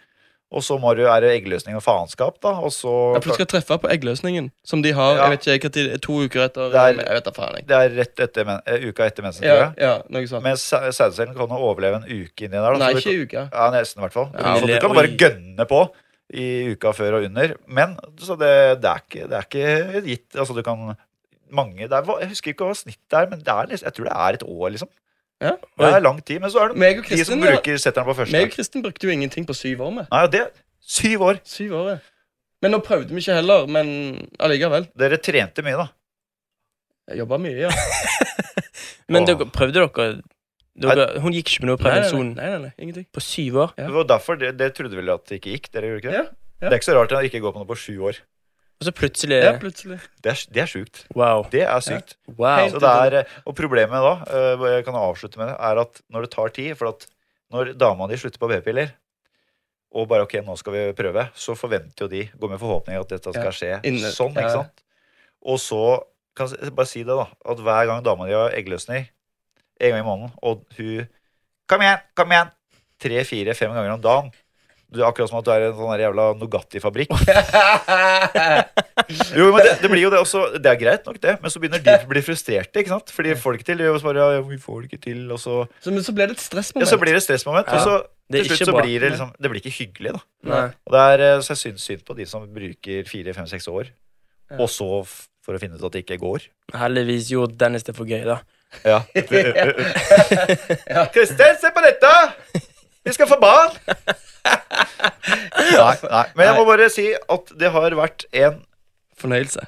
Speaker 1: Og så må du, er det eggløsning og faenskap, da. Og så
Speaker 2: Ja, for du skal treffe på eggløsningen, som de har
Speaker 1: Ja.
Speaker 2: jeg vet ikke, hva tid, to uker etter.
Speaker 1: Det er-
Speaker 2: jeg vet da faen, jeg.
Speaker 1: Det er rett etter men, eh, uka etter mensen, tror jeg.
Speaker 2: ja, noe sånt.
Speaker 1: Men sæ- sædcellen kan jo overleve en uke inni der. Da,
Speaker 2: Nei,
Speaker 1: så du
Speaker 2: ikke uka.
Speaker 1: Ja, nesten i hvert fall.
Speaker 2: Ja,
Speaker 1: så du kan
Speaker 3: oi.
Speaker 1: bare gønne på i uka før og under. Men så det, det, er, ikke, det er ikke gitt Altså, du kan mange det er, Jeg husker ikke hva snittet er, men det er, jeg tror det er et år, liksom.
Speaker 2: Ja.
Speaker 1: Det er lang tid. Men så er det
Speaker 2: Meg og
Speaker 1: de som bruker setter den på første.
Speaker 2: meg og Kristin brukte jo ingenting på syv år med.
Speaker 1: Nei, det Syv år.
Speaker 2: Syv år, ja. Men nå prøvde vi ikke heller, men allikevel.
Speaker 1: Dere trente mye, da.
Speaker 2: Jeg jobba mye, ja.
Speaker 3: Men dere, prøvde dere, dere Hun gikk ikke med noe
Speaker 2: Nei, nei,
Speaker 3: prevensjon
Speaker 2: nei, nei, nei,
Speaker 3: på syv år?
Speaker 2: Ja.
Speaker 1: Det var derfor det, det trodde vel at det ikke gikk. Dere gjorde ikke det?
Speaker 2: Ja, ja.
Speaker 1: Det er ikke så rart at ikke går på noe på sju år.
Speaker 3: Og så plutselig
Speaker 2: Ja, plutselig.
Speaker 1: Det er, det er sjukt.
Speaker 3: Wow.
Speaker 1: Det er sykt.
Speaker 3: wow.
Speaker 1: Så det er, eh, og problemet da, eh, jeg kan avslutte med det, er at når det tar tid For at når dama di slutter på p-piller, og bare ok, nå skal vi prøve, så forventer jo de, går med forhåpning at dette skal
Speaker 2: Ja.
Speaker 1: skje
Speaker 2: Inne-
Speaker 1: sånn.
Speaker 2: ja.
Speaker 1: ikke sant? Og så kan jeg bare si det, da, at hver gang dama di har eggløsning, en gang i måneden, og hun Kom igjen, kom igjen! Tre, fire, fem ganger om dagen. Du er akkurat som at du er en sånn jævla Nugatti-fabrikk. Jo, men det, det blir jo det også. Det er greit nok, det. Men så begynner de å bli frustrerte. ikke sant? Fordi får det ikke til. Bare, ja, vi får det ikke til, og så
Speaker 2: Så, men så blir det et stressmoment.
Speaker 1: Ja, så blir det et stressmoment.
Speaker 3: Ja.
Speaker 1: Og så
Speaker 3: Det
Speaker 1: til slutt så
Speaker 3: bra.
Speaker 1: blir det liksom Det blir ikke hyggelig, da.
Speaker 3: Nei.
Speaker 1: Og det er, eh, så jeg syns synd på de som bruker fire, fem, seks år,
Speaker 2: Ja.
Speaker 1: og så f- for å finne ut at det ikke går.
Speaker 3: Heldigvis gjorde Dennis det for gøy, da.
Speaker 1: Ja. Kristin, se på dette! Vi skal få barn! Nei, nei. Men jeg må bare si at det har vært en
Speaker 2: Fornøyelse.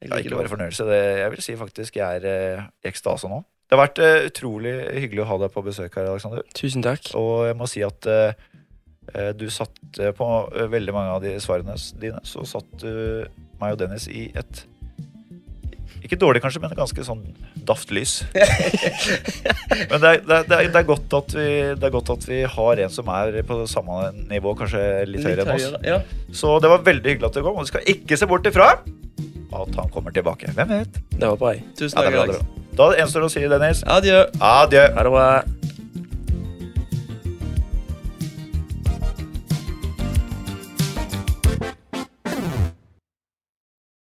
Speaker 2: Jeg
Speaker 1: Ja, ikke bare fornøyelse. Det, jeg vil si faktisk jeg er eh, i ekstase nå. Det har vært eh, utrolig hyggelig å ha deg på besøk her, Alexander.
Speaker 3: Tusen takk.
Speaker 1: Og jeg må si at eh, Eh, Du satte på eh, veldig mange av de svarene dine, så satt du meg og Dennis i et Ikke dårlig, kanskje, men ganske sånn daft lys. men det er, det, er, det, er, godt at vi, det er godt at vi har en som er på samme nivå, kanskje litt, høyere enn oss.
Speaker 2: Ja.
Speaker 1: Så det var veldig hyggelig at du kom, og du skal ikke se bort ifra at han kommer tilbake. Hvem vet?
Speaker 3: Det var på ei.
Speaker 2: Tusen
Speaker 1: Ja,
Speaker 2: takk.
Speaker 1: bra. Da gjenstår det å si, Dennis,
Speaker 2: Adjø.
Speaker 1: adjø.
Speaker 3: Ha det bra.